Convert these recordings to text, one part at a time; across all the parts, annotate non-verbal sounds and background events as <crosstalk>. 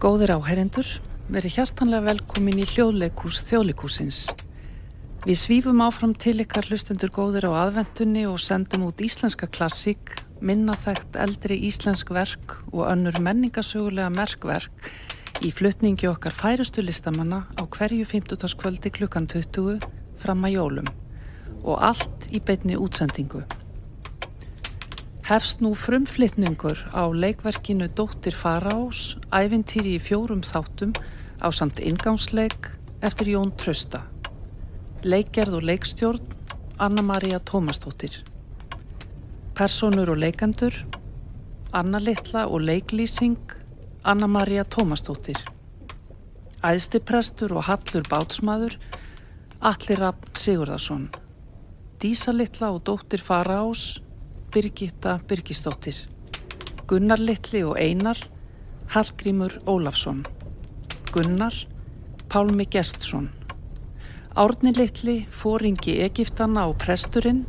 Góðir áherendur, verið hjartanlega velkomin í hljóðleikús þjóðleikúsins. Við svífum áfram til ykkar hlustendur góðir á aðventunni og sendum út íslenska klassík, minnaþægt eldri íslensk verk og önnur menningasögulega merkverk í flutningi okkar færustu listamanna á hverju 50. kvöldi klukkan 20 fram að jólum og allt í beitni útsendingu. Hefst nú frumflitningur á leikverkinu Dóttir Faraós, æfintýri í fjórum þáttum á samt ingánsleik eftir Jón Trösta. Leikgerð og leikstjórn Anna-Maria Tómastóttir. Personur og leikandur Anna Littla og leiklýsing Anna-Maria Tómastóttir. Æðstiprestur og Hallur Bátsmaður Allir Rapp Sigurðarsson. Dísa Littla og Dóttir Faraós Birgitta Birgistóttir. Gunnar Littli og Einar Hallgrímur Ólafsson. Gunnar Pálmi Gestsson. Árni Littli, fóringi Egiptana og presturinn,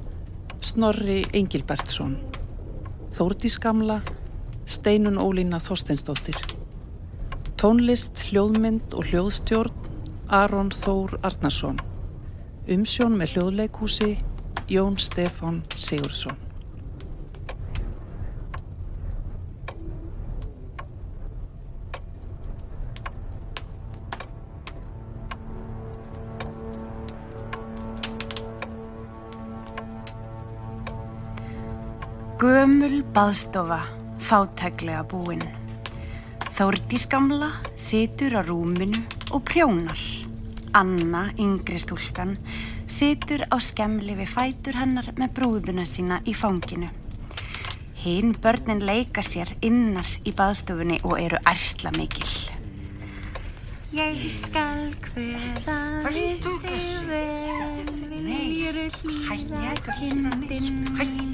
Snorri Engilbertsson. Þórdís Gamla, Steinun Ólína Þorsteinsdóttir. Tónlist, hljóðmynd og hljóðstjórn, Aron Þór Arnason. Umsjón með hljóðleikúsi, Jón Stefán Sigursson. Gömul baðstofa, fátæklega búinn. Þórdís gamla situr á rúminu og prjónar. Anna, yngri stúlkan, situr á skemli við fætur hennar með brúðuna sína í fanginu. Hinn börnin leika sér innar í baðstofunni og eru ærsla mikil. Ég skal hverða við þig vel, viljuru hlýða kindin mín.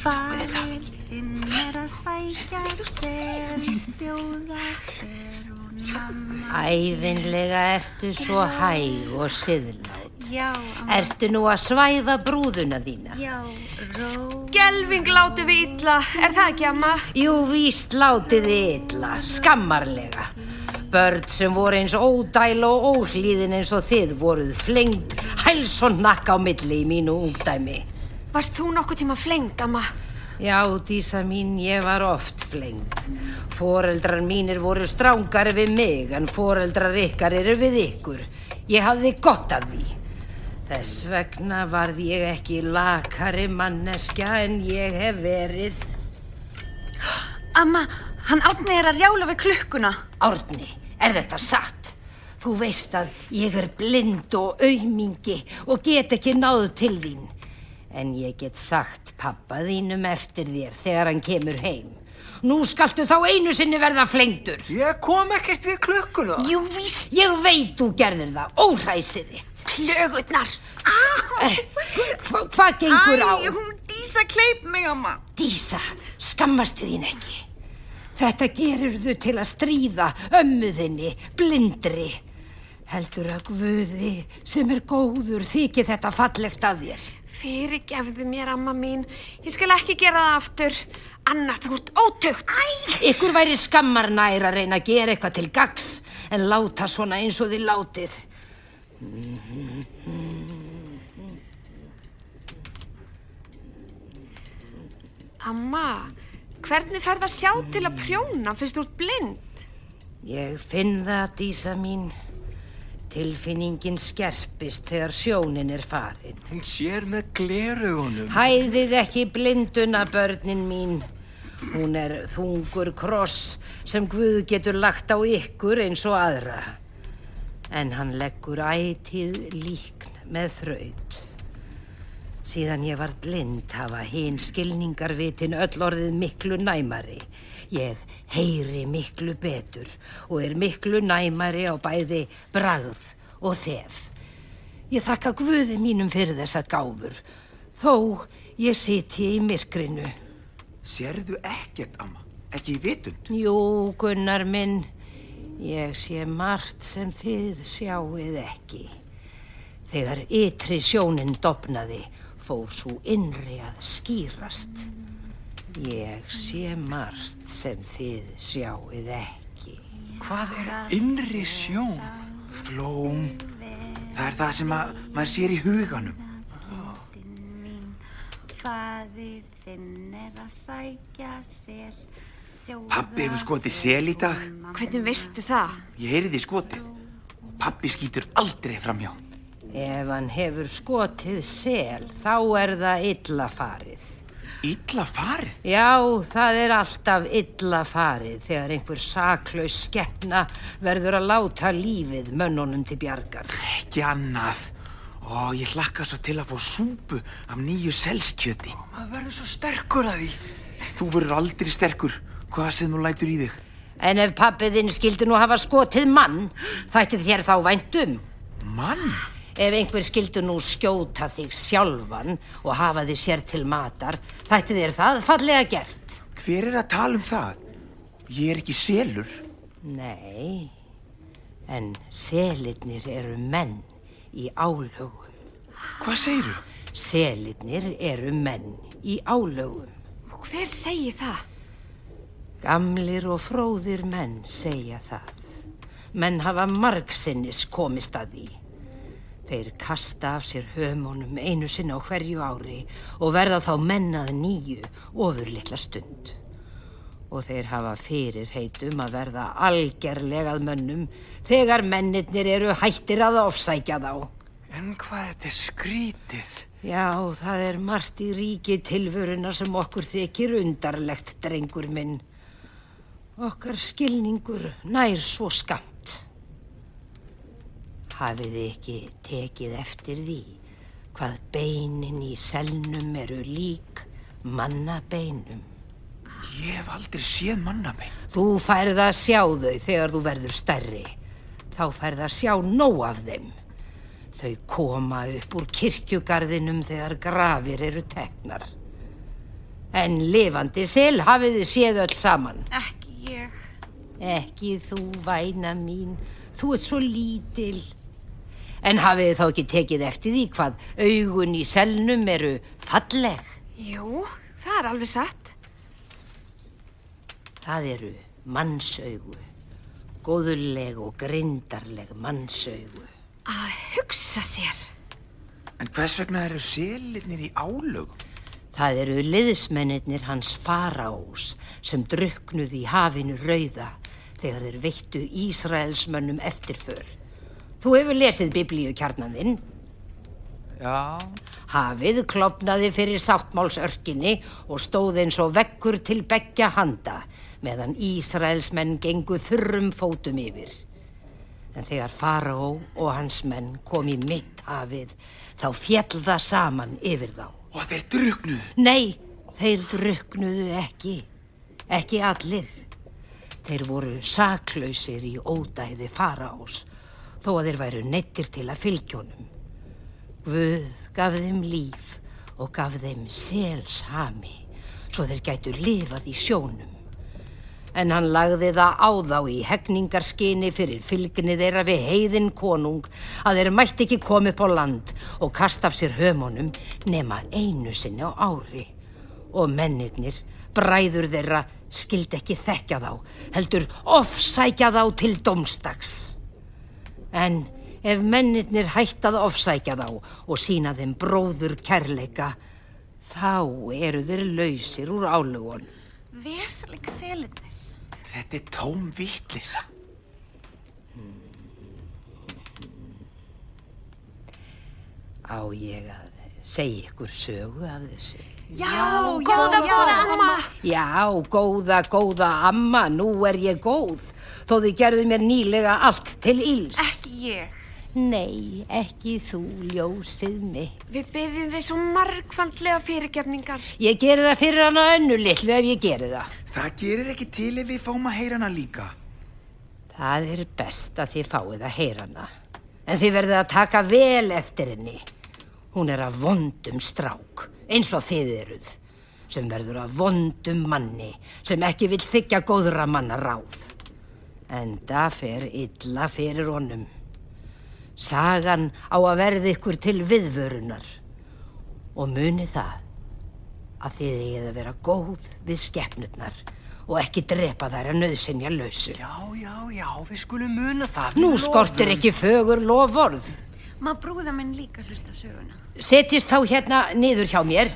Farinn er að sækja sér sjóða hver og mamma. Æfinlega ertu svo hæg og siðlátt. Já. Ertu nú að svæfa brúðuna þína? Já, ró. Gelving látu við illa, er það ekki amma? Jú, víst látið þið illa, skammarlega. Börn sem voru eins ódæl og óhlýðin eins og þið voruð flengt hæls og nakka á milli í mínu ungdæmi. Varst þú nokkuð tíma flengt, amma? Já, dísa mín, ég var oft flengt. Foreldrar mínir voru strángari við mig en foreldrar ykkar eru við ykkur. Ég hafði gott af því. Þess vegna varð ég ekki lakari manneskja en ég hef verið. Amma, hann átni er að rjála við klukkuna. Árni, er þetta satt? Þú veist að ég er blind og aumingi og get ekki náðu til þín. En ég get sagt pappa þínum eftir þér þegar hann kemur heim. Nú skaltu þá einu sinni verða flengtur. Ég kom ekkert við klukkuna. Jú, víst. Ég veit þú gerðir það, óhræsið þitt. Klögutnar. Eh, hva, hvað gengur á? hún dísa kleip mig, amma. Dísa, skammastu þín ekki. Þetta gerir þú til að stríða ömmuðinni, blindri. Heldur að Guði sem er góður þykir þetta fallegt af þér. Fyrirgefðu mér, amma mín. Ég skal ekki gera það aftur. Anna, þú ert ótögt. Æ! Ykkur væri skammar nær að reyna að gera eitthvað til gags en láta svona eins og þið látið. Amma, hvernig fer það sjá til að prjóna fyrst ert blind? Ég finn það, Dísa mín. Tilfinningin skerpist þegar sjónin er farin. Hún sér með glerugunum. Hæðið ekki blinduna, börnin mín. Hún er þungur kross sem Guð getur lagt á ykkur eins og aðra. En hann leggur ætið líkn með þraut. Síðan ég var blind hafa hinn skilningarvitin öll orðið miklu næmari. Ég heyri miklu betur og er miklu næmari á bæði bragð og þef. Ég þakka Guði mínum fyrir þessar gáfur, þó ég siti í myrkrinu. Sérðu ekkert, amma? Ekki í vitund? Jú, Gunnar minn, ég sé margt sem þið sjáið ekki. Þegar ytri sjónin dopnaði, fór svo innri að skýrast. Ég sé margt sem þið sjáið ekki. Hvað er innri sjón? Flóm. Það er það sem að, maður sér í huganum. Fadir þinn er að sækja sel. Pappi hefur skotið sel í dag. Hvernig veistu það? Ég heyri því skotið. Pappi skýtur aldrei framhjá. Ef hann hefur skotið sel, þá er það illa farið. Illa farið. Já, það er alltaf illa farið þegar einhver saklaus skeppna verður að láta lífið mönnunum til bjargar. Ekki annað. Ó, ég hlakka svo til að fá súpu af nýju selskjöti. Maður verður svo sterkur að því. Þú verður aldrei sterkur, hvað sem þú lætur í þig. En ef pappiðinn skildi nú hafa skotið mann, þætti þér þá væntum. Mann? Ef einhver skildi nú skjóta þig sjálfan og hafa þig sér til matar, þætti þér það fallega gert. Hver er að tala um það? Ég er ekki selur. Nei, en selirnir eru menn í álögum. Hvað segirðu? Selirnir eru menn í álögum. Og hver segir það? Gamlir og fróðir menn segja það. Menn hafa margsinnis komist að því. Þeir kasta af sér hömunum einu sinni á hverju ári og verða þá mennað nýju ofur litla stund. Og þeir hafa fyrir heitum að verða algerlegað mönnum þegar mennirnir eru hættir að ofsækja þá. En hvað þetta er skrítið? Já, það er margt í ríki tilvöruna sem okkur þykir undarlegt, drengur minn. Okkar skilningur nær svo skamt. Hafið þið ekki tekið eftir því hvað beinin í selnum eru lík mannabeinum. Ég hef aldrei séð mannabein. Þú færð að sjá þau þegar þú verður stærri. Þá færð að sjá nóg af þeim. Þau koma upp úr kirkjugarðinum þegar grafir eru teknar. En lifandi sel hafið þið séð öll saman. Ekki ég. Ekki þú, væna mín. Þú ert svo lítil. En hafið þið þá ekki tekið eftir því hvað augun í selnum eru falleg? Jú, það er alveg satt. Það eru mannsaugu. Góðuleg og grindarleg mannsaugu. Að hugsa sér. En hvers vegna eru selirnir í álögum? Það eru liðsmennirnir hans faraós sem druknuð í hafinu rauða þegar þeir veittu Ísraelsmönnum eftirför. Þú hefur lesið biblíu kjarnanðinn. Já, Hafið klopnaði fyrir sáttmálsörkinni og stóð eins og vekkur til beggja handa meðan Ísraelsmenn gengu þurrum fótum yfir. En þegar Faraó og hans menn kom í mitt hafið þá fjall það saman yfir þá. Og þeir druknuðu. Nei, þeir druknuðu ekki. Ekki allir. Þeir voru saklausir í ódæði faraós, þó að þeir væru neittir til að fylgjónum. Guð gaf þeim líf og gaf þeim selshami, svo þeir gætu lifað í sjónum. En hann lagði það á þá í hegningarskyni fyrir fylgni þeirra við heiðin konung að þeir mætti ekki koma upp á land og kasta af sér hömunum nema einu sinni á ári. Og mennirnir, bræður þeirra, skildi ekki þekka þá, heldur ofsækja þá til domstags. En ef mennirnir hættað ofsækja þá og sína þeim bróður kærleika, þá eru þeir lausir úr álugun. Vesalik selinir. Þetta er tóm vittlisa. Á ég að segja ykkur sögu af þessu? Já, góða, góða amma. Já, góða, góða amma, nú er ég góð, þó þið gerðu mér nýlega allt til íls. Ekki ég. Nei, ekki þú, ljósið mitt. Við byggjum þið svo margfaldlega fyrirgefningar. Ég geri það fyrir hana önnu litlu ef ég geri það. Það gerir ekki til ef við fáum að heyra hana líka. Það er best að þið fáið að heyra hana. En þið verðið að taka vel eftir henni. Hún er að vondum strák, eins og þið eruð, sem verður að vondum manni, sem ekki vill þykja góðra manna ráð. En það fer illa fyrir honum. Sagan á að verði ykkur til viðvörunar. Og muni það að þið eigið að vera góð við skeppnurnar og ekki drepa þær að nöðsynja lausu. Já, já, já, við skulum muna það. Nú skortir lofum. ekki fögur lofvorð. Má brúða minn líka hlusta á söguna? Setjist þá hérna niður hjá mér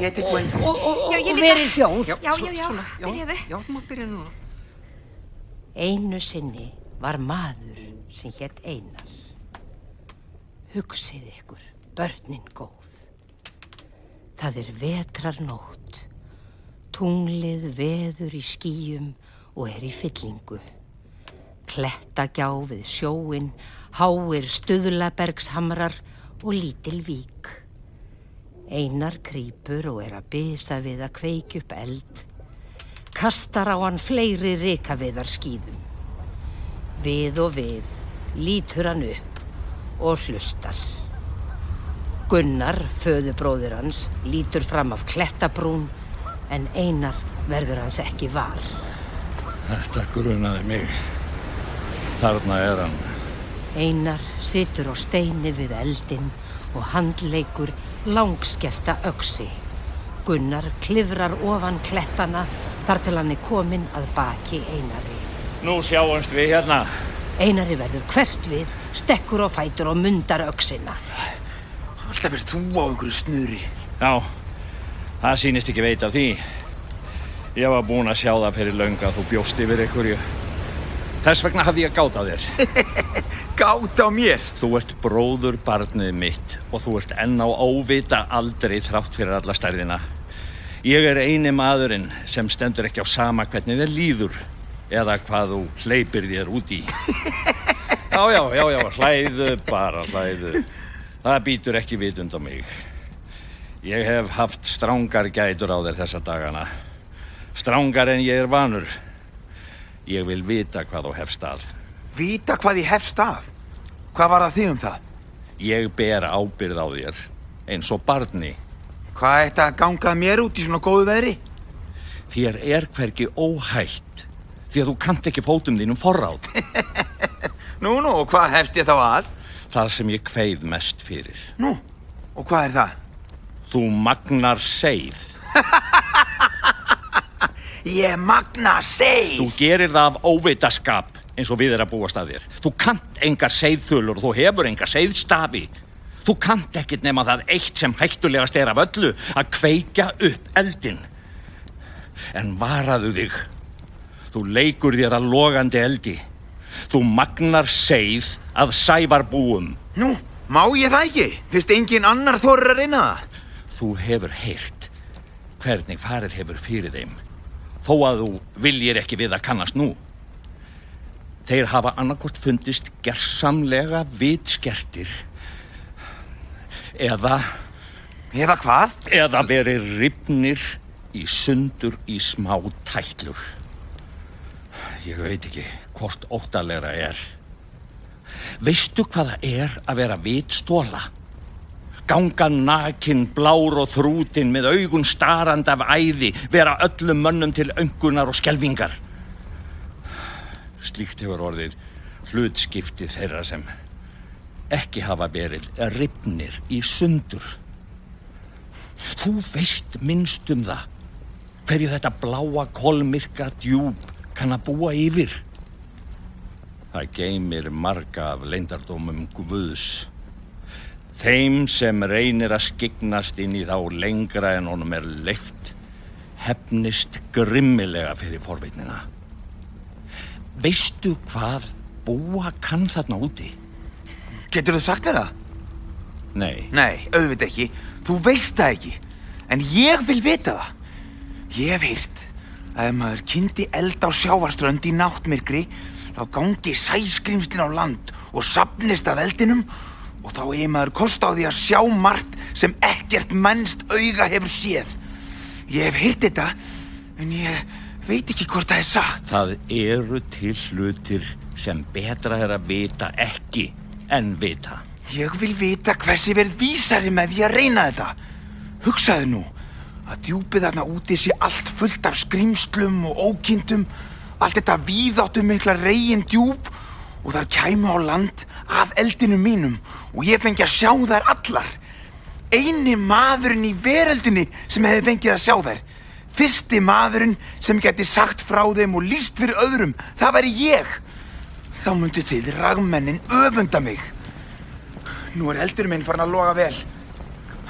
Ég tek nú einn. og, og, Já, og líka. verið hljóð. Já, já, já, Já, byrjaðu. já, þú mátt byrja núna. Einu sinni var maður sem hétt Einar. Hugsið ykkur, börnin góð. Það er vetrarnótt. Tunglið veður í skýjum og er í fyllingu. Klettagjá við sjóin, háir stuðlabergshamrar og lítil vík. Einar krýpur og er að bysa við að kveiki upp eld. Kastar á hann fleiri rikaviðar skýðum. Við og við lítur hann upp og hlustar. Gunnar, föðubróðir hans, lítur fram af klettabrún en Einar verður hans ekki var. Þetta grunaði mig. Þarna er hann. Einar situr á steini við eldin og handleikur langskefta öksi. Gunnar klifrar ofan klettana þar til hann er kominn að baki Einari. Nú sjáumst við hérna. Einari verður hvert við, stekkur á fætur og mundar öksina. Alltaf verður þú á einhverju snuri. Já, það sýnist ekki veit af því. Ég var búinn að sjá það fyrir lönga að þú bjóst yfir einhverju. Þess vegna hafði ég gátt á þér. <laughs> Gátt á mér. Þú ert bróður barnið mitt og þú ert enn á óvita aldrei þrátt fyrir alla stærðina. Ég er eini maðurinn sem stendur ekki á sama hvernig þið líður eða hvað þú hleypir þér út í. Já, já, já, já, hlæðu bara, hlæðu. Það býtur ekki vitund á mig. Ég hef haft strángar gætur á þér þessa dagana. Strángar en ég er vanur. Ég vil vita hvað þú hefst að. Vita hvað ég hef stað. Hvað var það þig um það? Ég ber ábyrð á þér, eins og barni. Hvað ætti að gangað mér út í svona góðu veðri? Þér er hvergi óhætt, því að þú kant ekki fótum þínum forráð. <laughs> Nú, nú, og hvað hefst ég þá að? Það sem ég kveið mest fyrir. Nú, og hvað er það? Þú magnar seið. <laughs> Ég magna seg. Þú gerir það af óvitaskap, eins og við er að búast að þér. Þú kant enga seiðþulur og þú hefur enga seiðstafi. Þú kant ekkit nema það eitt sem hættulegast er af öllu, að kveikja upp eldin. En varaðu þig. Þú leikur þér að logandi eldi. Þú magnar seið að sæfarbúum. Nú, má ég það ekki? Fyrst engin annar þorir að reyna það? Þú hefur heyrt hvernig farið hefur fyrir þeim, þó að þú viljir ekki við að kannast nú. Þeir hafa annarkort fundist gersamlega vitskertir eða, Eða hvað? eða verið ripnir í sundur í smá tætlur. Ég veit ekki hvort óttalegra er. Veistu hvað það er að vera vitstóla? Ganga nakin, blár og þrútin með augun starand af æði, vera öllum mönnum til öngunar og skelvingar. Slíkt hefur orðið hlutskipti þeirra sem ekki hafa verið ripnir í sundur. Þú veist minnst um það, hverju þetta bláa kolmirka djúb kann að búa yfir. Það geymir marga af leindardómum Guðs. Þeim sem reynir að skyggnast inn í þá lengra en honum er leift, hefnist grimmilega fyrir forvitnina. Veistu hvað búa kann þarna úti? Getur þú sagt mér það? Nei, Nei, auðvitað ekki. Þú veist það ekki. En ég vil vita það. Ég hef heyrt að ef maður kynnti eld á sjávarströnd í náttmyrkri þá gangi sæskrimslin á land og sapnist af eldinum og þá eigi maður kost á því að sjá margt sem ekkert mennst auga hefur séð. Ég hef heyrt þetta en ég veit ekki hvort það er satt. það eru til hlutir sem betra er að vita ekki en vita. Ég vil vita hversi verð vísari með því að reyna þetta. Hugsaðu nú að djúpið þarna úti sé allt fullt af skrimslum og ókindum, allt þetta víðáttum mikla reygin djúp og þar kæmu á land að eldinu mínum og ég fengi að sjá þær allar. Eini maðurinn í veröldinni sem hefði fengið að sjá þær. Fyrsti maðurinn sem geti sagt frá þeim og líst fyrir öðrum, það væri ég. Þá myndu þið ragmennin öfunda mig. Nú er eldur minn farin að loga vel.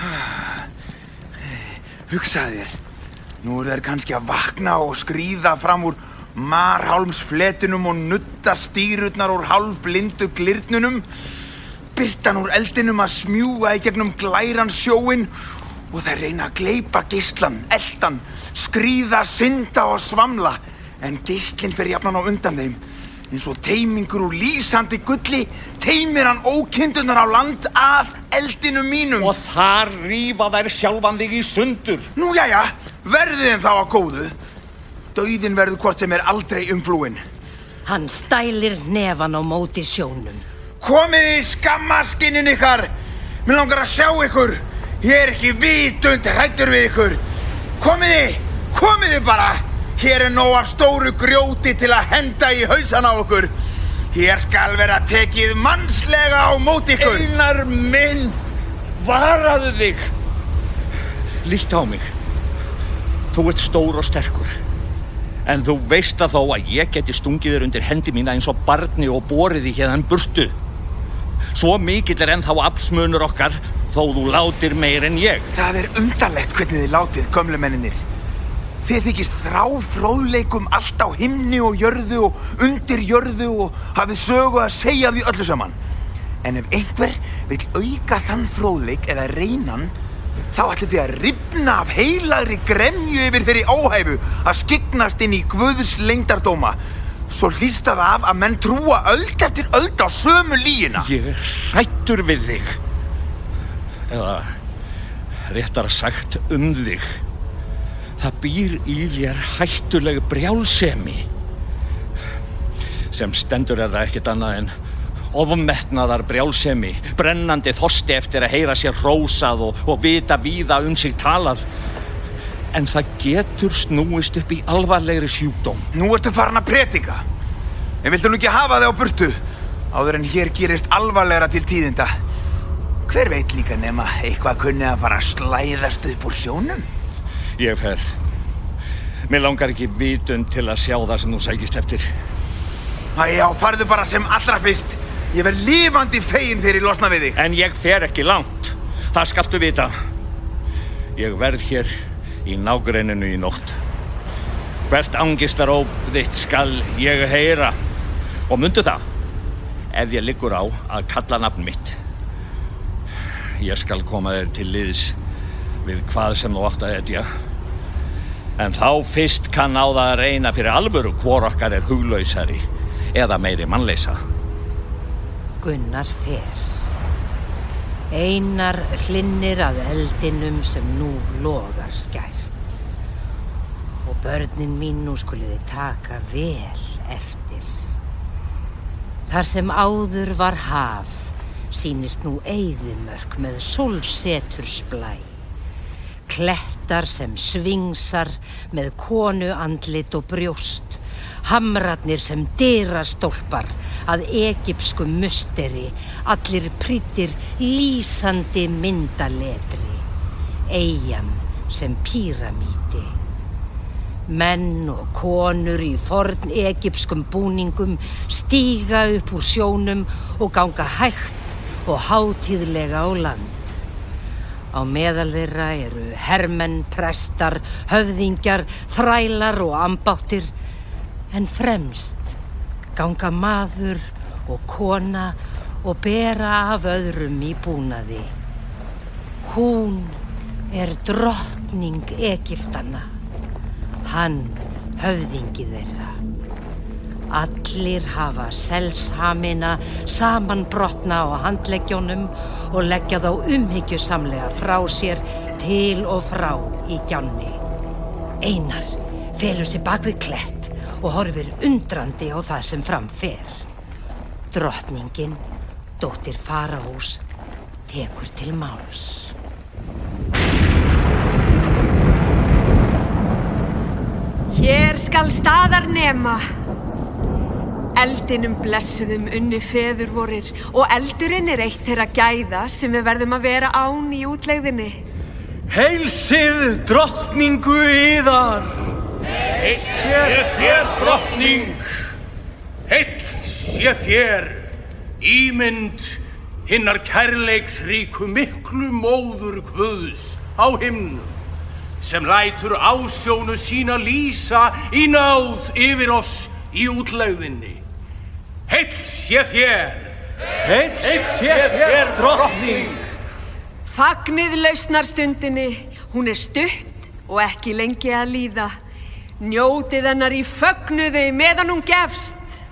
<sighs> Hugsaði þér, nú eru þær kannski að vakna og skrýða fram úr marhálmsfletunum og nutta stýrutnar úr hálfblindu glirnunum. Byrtan úr eldinum að smjúga í gegnum glæran sjóin og þær reyna að gleipa gíslan, eldan, skrýða, synda og svamla. En gíslinn fer jafnan á undan þeim. Eins og teimingur úr lýsandi gulli teimir hann ókindunar á land að eldinu mínum. Og þar rífa þær sjálfan þig í sundur. Nú jæja, verðið þeim þá að góðu. Dauðin verður hvort sem er aldrei umflúin. Hann stælir nefan á móti sjónum. Komið í skammaskinin ykkar. Mér langar að sjá ykkur. Ég er ekki vitund hrættur við ykkur. Komiði, komiði bara. Hér er nóg af stóru grjóti til að henda í hausan á okkur. Hér skal vera tekið mannslega á móti ykkur. Einar minn, varaðu þig. Líkt á mig. Þú ert stór og sterkur. En þú veist að þó að ég geti stungið þér undir hendi mína eins og barni og borið í hérðan burtu. Svo mikill er ennþá aflsmunur okkar þó þú látir meir en ég. Það er undarlegt hvernig þið látið, gömlumenninir. Þið þykist þrá fróðleikum allt á himni og jörðu og undir jörðu og hafið sögu að segja því öllu saman. En ef einhver vil auka þann fróðleik eða reynan, þá ætlum þið að ripna af heilagri gremju yfir þeirri óhæfu að skyggnast inn í Guðs lengdardóma. Svo hlýsta það af að menn trúa öld eftir öld á sömu líina. Ég er hrættur við þig. Eða réttar sagt um þig. Það býr í þér hættuleg brjálsemi. Sem stendur er það ekkert annað en ofmetnaðar brjálsemi, brennandi þosti eftir að heyra sér hrósað og, og vita víða um sig talað. En það getur snúist upp í alvarlegri sjúkdóm. Nú ertu farin að predika. En viltu nú ekki hafa þig á burtu? Áður en hér gerist alvarlegra til tíðinda. Hver veit líka nema eitthvað kunni að fara að slæðast upp úr sjónum? Ég fer. Mér langar ekki vitund til að sjá það sem þú sækist eftir. Æjá, farðu bara sem allra fyrst. Ég verð lifandi fegin þegar ég losna við þig. En ég fer ekki langt. Það skaltu vita. Ég verð hér í nágreininu í nótt. Hvert angistaróp þitt skal ég heyra. Og myndu það, ef ég liggur á að kalla nafn mitt. Ég skal koma þér til liðs við hvað sem þú átt að etja. En þá fyrst kann á það að reyna fyrir alvöru hvor okkar er huglausari eða meiri mannleisa. Gunnar fer. Einar hlinnir að eldinum sem nú logar skært. Og börnin mín nú skuliði taka vel eftir. Þar sem áður var haf, sínist nú eyðimörk með sólsetursblæ. Klettar sem svingsar með konu andlit og brjóst. Hamratnir sem dyrastólpar að egypsku musteri, allir prítir lýsandi myndaletri. Eyjan sem píramíti. Menn og konur í forn egypskum búningum stíga upp úr sjónum og ganga hægt og hátíðlega á land. Á meðal þeirra eru hermenn, prestar, höfðingjar, þrælar og ambáttir, en fremst ganga maður og kona og bera af öðrum í búnaði. Hún er drottning Egiptana, hann höfðingi þeirra. Allir hafa selshamina samanbrotna á handleggjónum og leggja þá umhyggjusamlega frá sér til og frá í gjánni. Einar felur sér bak við klett og horfir undrandi á það sem framfer. Drottningin, dóttir Faraós, tekur til máls. Hér skal staðar nema. Eldinum blessuðum unni feður vorir og eldurinn er eitt þeirra gæða sem við verðum að vera án í útlegðinni. Heilsið drottningu yðar. Heill sé þér, drottning. Heill sé þér, ímynd hinnar kærleiksríku miklu móður Guðs á himnum sem lætur ásjónu sína lýsa í náð yfir oss í útlegðinni. Heill sé þér, Heill sé þér, drottning. Fagnið lausnarstundinni, hún er stutt og ekki lengi að líða. Njótið hennar í fögnuði meðan hún gefst.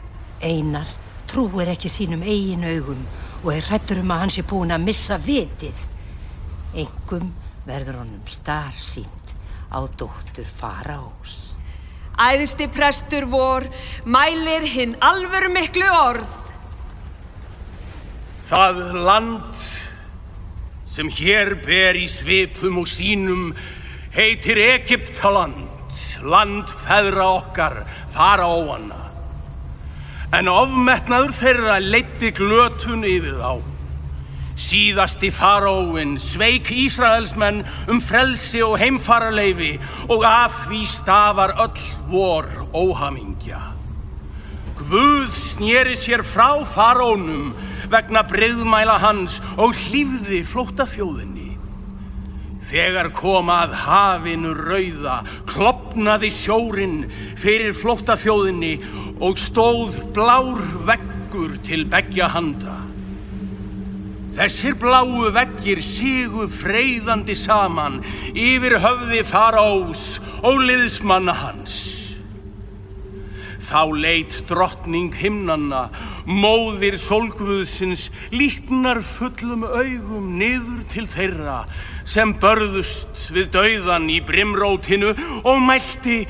Einar trúir ekki sínum eigin augum og er hrættur um að hann sé búin að missa vitið. Engum verður honum star sínt á dóttur Faraós. Æðsti prestur vor mælir hinn alvöru miklu orð. það land sem hér ber í svipum og sínum heitir Egyptaland, land feðra okkar, fara óana. En ofmetnaður þeirra leiddi glötun yfir þá. Síðasti faraóin sveik Ísraelsmenn um frelsi og heimfararleifi og af því stafar öll vor óhamingja. Guð snýri sér frá faraónum vegna breyðmæla hans og hlýfði flótta þjóðinni. Þegar kom að hafinu rauða, klopnaði sjórin fyrir flótta þjóðinni og stóð blár veggur til begja handa. Þessir bláu veggir sigu freyðandi saman yfir höfði faraós og liðsmanna hans. Þá leit drottning himnanna, móðir sólguðsins, líknar fullum augum niður til þeirra sem börðust við dauðan í brimrótinu og mælti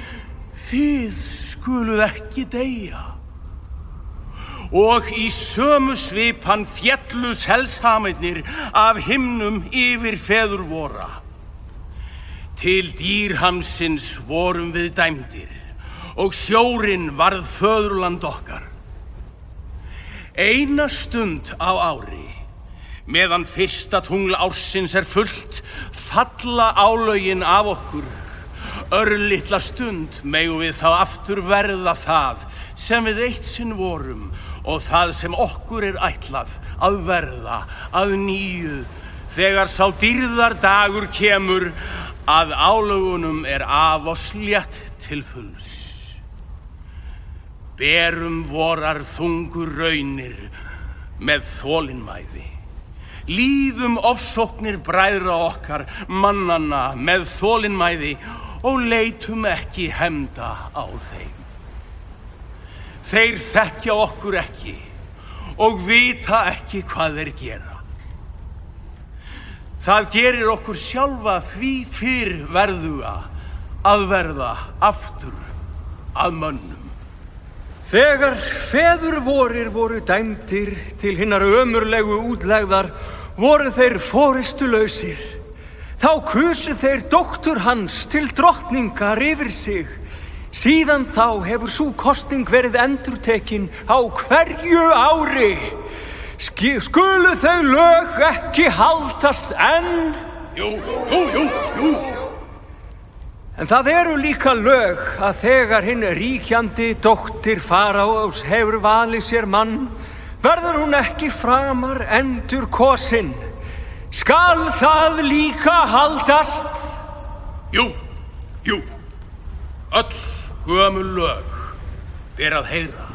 þið skuluð ekki deyja. Og í sömu svipan fjallu selshamiðnir af himnum yfir feður vora. Til dýrhamsins vorum við dæmdir og sjórin varð föðurland okkar. Eina stund á ári, meðan fyrsta tungla ársins er fullt, falla álögin af okkur. Örlittla stund megum við þá aftur verða það sem við eitt sinn vorum og það sem okkur er ætlað að verða að nýju þegar sá dýrðar dagur kemur að álögunum er af og slétt til fulls. Berum vorar þungur raunir með þólinnmæði. Líðum ofsóknir bræðra okkar mannana með þólinnmæði og leitum ekki hemda á þeim. Þeir þekkja okkur ekki og vita ekki hvað þeir gera. Það gerir okkur sjálfa því fyrr verðuga að verða aftur að mönnum. Þegar feður vorir voru dæmdir til hinnar ömurlegu útlegðar voru þeir fóristu lausir. Þá kusu þeir doktur hans til drottningar yfir sig. Síðan þá hefur svo kostning verið endurtekin á hverju ári. Ski, skulu þau lög ekki haldast enn? Jú, jú, jú, jú. En það eru líka lög að þegar hinn ríkjandi dóttir faraós hefur valið sér mann, verður hún ekki framar endur kosin. Skal það líka haldast? Jú, jú. Öll gömul lög ber að heyra.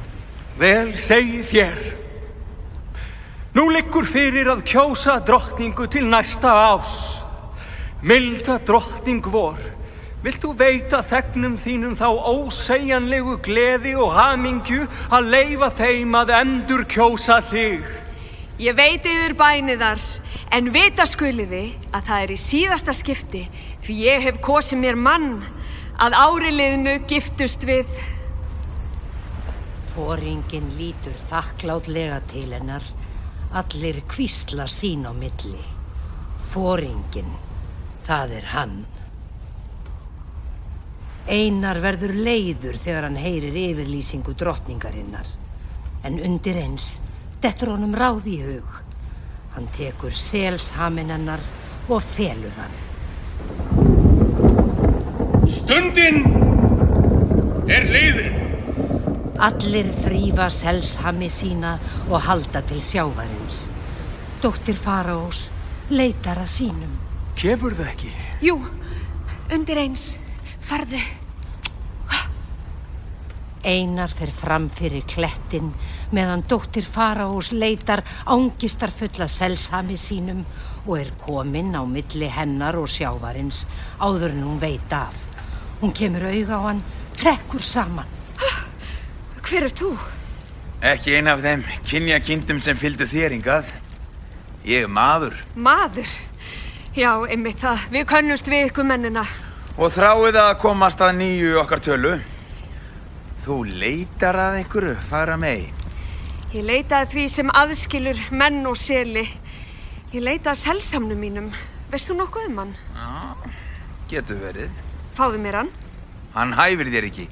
Vel segi þér. Nú liggur fyrir að kjósa drottningu til næsta ás. Milda drottning vor, vilt þú veita þegnum þínum þá ósegjanlegu gleði og hamingju að leifa þeim að endur kjósa þig? Ég veit yfir bæniðar, en vita skuliði að það er í síðasta skipti því ég hef kosið mér mann að áriliðnu giftust við. Fóringin lítur þakklátlega til hennar. Allir kvísla sín á milli. Fóringin, það er hann. Einar verður leiður þegar hann heyrir yfirlýsingu drottningarinnar. En undir eins, dettur honum ráð í hug. Hann tekur selshamin hennar og felur hann. Stundin er leiðin. Allir þrýfa selshami sína og halda til sjávarins. Dóttir Faraós leitar að sínum. Kemur það ekki? Jú, undir eins. Farðu. Einar fer fram fyrir klettin meðan dóttir Faraós leitar ángistar fulla selshami sínum og er komin á milli hennar og sjávarins áður en hún veit af. Hún kemur auga á hann, trekkur saman. Hver er þú? Ekki ein af þeim kynja kindum sem fylgdu þér hingað. Ég er maður Maður. Já, einmitt það. Við könnust við ykkur mennina. og þráið að komast að nýju okkar tölu. Þú leitar að einhverju, fara mei. Ég leitaði því sem aðskilur menn og seli. Ég leitaði selsamnum mínum. Veist þú nokkuð um hann? Getur verið. Fáðu mér hann. Hann hæfir þér ekki.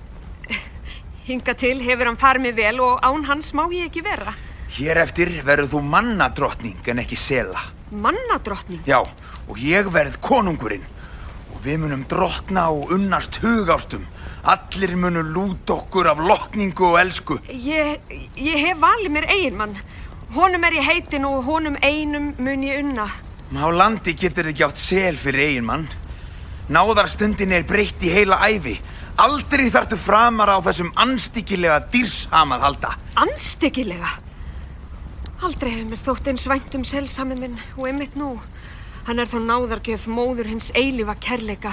Hinga til hefur hann farið mig vel og án hans má ég ekki vera. Hér eftir verður þú mannadrottning en ekki sela. Mannadrottning. Já, og ég verð konungurinn. Og við munum drottna og unnast hugástum. Allir munum lút okkur af lotningu og elsku. Ég, ég hef valið mér eiginmann. Honum er ég heitin og honum einum mun ég unna. Á landi getur þið ekki átt sel fyrir eiginmann. Náðarstundin er breytt í heila æfi. Aldrei þartu framar á þessum anstíkilega dýrsamað halda. Anstíkilega. Aldrei hefur mér þótt eins vænt um selsamið minn og einmitt nú. Hann er þó náðargjöf móður hins eilífa kærleika.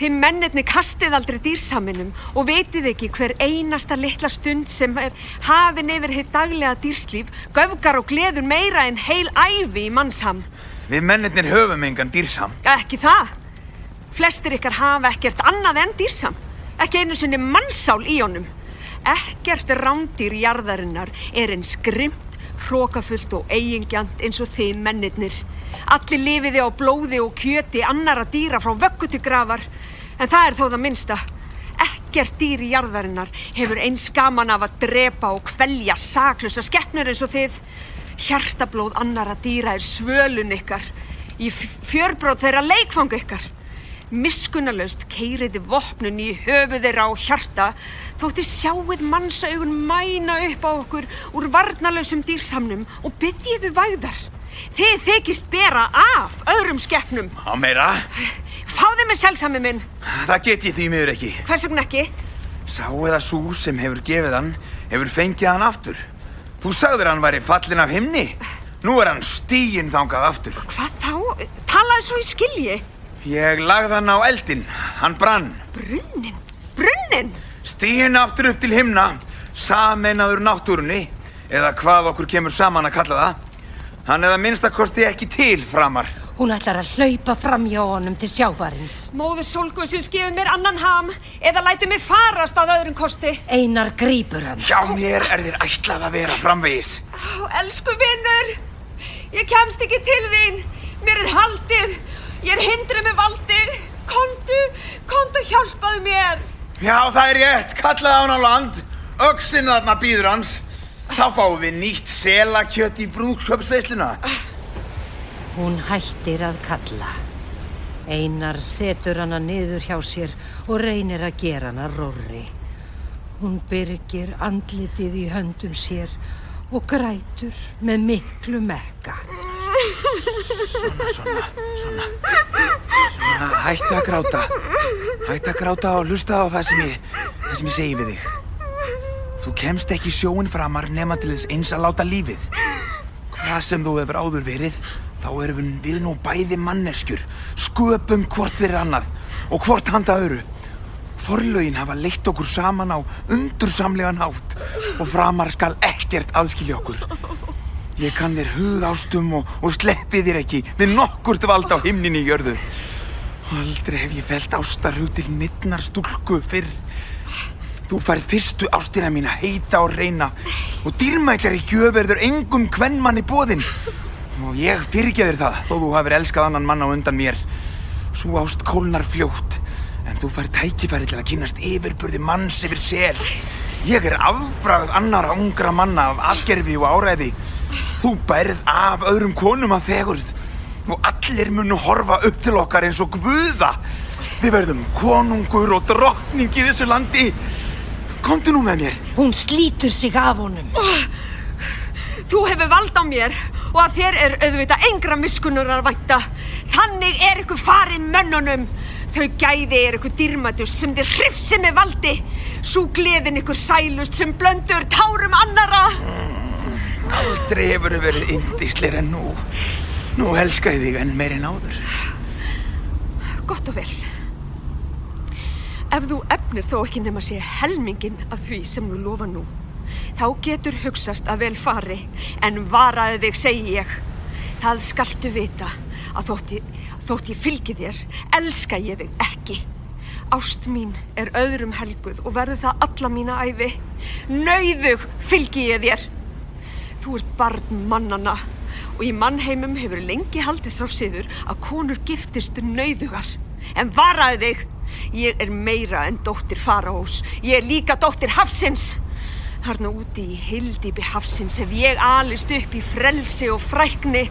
Þið mennirni kastið aldrei dýrsaminum og vitið ekki hver einasta litla stund sem er hafin yfir hitt daglega dýrslíf göfgar og gleður meira en heil æfi í mannsham. Við mennirnir höfum engan dýrsam. Ekki það. Flestir ykkar hafa ekkert annað en dýrsam. Ekki einu sinni mannsál í honum. Ekkert rándýr jarðarinnar er eins grimt, hrókafullt og eigingjant eins og þið mennirnir. Allir lifiði á blóði og kjöti annara dýra frá vöggu til grafar. En það er þó það minnsta. Ekkert dýr jarðarinnar hefur eins gaman af að drepa og kvelja saklusa skeppnur eins og þið. Hjartablóð annara dýra er svölun ykkar. Í fjörbróð þeirra leikfang ykkar. Miskunalöst keiriði vopnun í höfu þeirra á hjarta þótti sjáið mannsaugun mæna upp á okkur úr varnalösum dýrsamnum og byggiðu væðar. Þið þykist bera af öðrum skeppnum. Á meira? Fáðu mig selsami minn. Það get ég því miður ekki. Hvers vegna ekki? Sá eða sú sem hefur gefið hann, hefur fengið hann aftur. Þú sagður hann væri fallin af himni. Nú er hann stíinn þangað aftur. Hvað þá? Talaði svo í skilji. Ég lagði hann á eldin. Hann brann. Brunnin? Brunnin? Stíinn aftur upp til himna, sameinaður náttúrunni, eða hvað okkur kemur saman að kalla það. Hann eða minnstakosti ekki til framar. Hún ætlar að hlaupa fram hjá honum til sjávarins. Móður sólguðsins gefur mér annan ham eða læti mig farast að öðrum kosti. Einar grýpur hann. Hjá mér er þér ætlað að vera framvegis. Ó, elsku vinnur, ég kemst ekki til þín. Mér er haldið, ég er hindrið með valdið. Kondu, kondu hjálpaðu mér. Já, það er rétt. Kallaði hann á land. Öxin þarna býður hans. Þá fáum við nýtt selakjött í brúðsköpsveisluna. Hún hættir að kalla. Einar setur hana niður hjá sér og reynir að gera hana rorri. Hún byrgir andlitið í höndum sér og grætur með miklu mekka. Svona, svona, svona. Svona, hættu að gráta. Hættu að gráta og hlusta á það sem ég, það sem ég segi við þig. Þú kemst ekki sjóin framar nema til þess eins að láta lífið. Hvað sem þú hefur áður verið, þá erum við nú bæði manneskjur, sköpum hvort fyrir annað og hvort handa öðru. Forlögin hafa leitt okkur saman á undursamlegan hátt og framar skal ekkert aðskilja okkur. Ég kann þér hugástum og, og sleppi þér ekki við nokkurt vald á himninni í jörðu. Aldrei hef ég felt ástarhug til mittnar stúlku fyrr. Þú færð fyrstu ástina mína heita og reyna og dýrmætlar í gjöverður engum kvennmanni bóðinn. Og ég fyrirgeður það þó þú hafið elskað annan mann á undan mér. Svo ást kólnar fljótt en þú færð tækifæri til að kynast yfirburði manns yfir sel. Ég er afbragð annara ungra manna af afgerfi og áræði. Þú bærð af öðrum konum að fegurð og allir munu horfa upp til okkar eins og guða. Við verðum konungur og drottning í þessu landi. Komdu nú með mér. Hún slítur sig af honum. Þú hefur vald á mér og að þér er auðvitað engra miskunnur að vænta. Þannig er ykkur farið mönnunum. Þau gæði er ykkur dýrmætust sem þið hrifsi með valdi. Svo gleðin ykkur sælust sem blöndur tárum annara. Aldrei hefur verið indisleir en nú. Nú elska ég þig enn meir en áður. Gott og vel. Ef þú efnir þó ekki nema sé helmingin af því sem þú lofa nú, þá getur hugsast að vel fari, en varaði þig segi ég. Það skaltu vita að þótt ég, þótt ég fylgi þér, elska ég þig ekki. Ást mín er öðrum helguð og verður það alla mína æfi. Nauðug fylgi ég þér. Þú ert barn mannana og í mannheimum hefur lengi haldist á siður að konur giftist nauðugar. En varaði þig, ég er meira en dóttir faraós. Ég er líka dóttir hafsins. Harna úti í hildýpi hafsins hef ég alist upp í frelsi og frækni,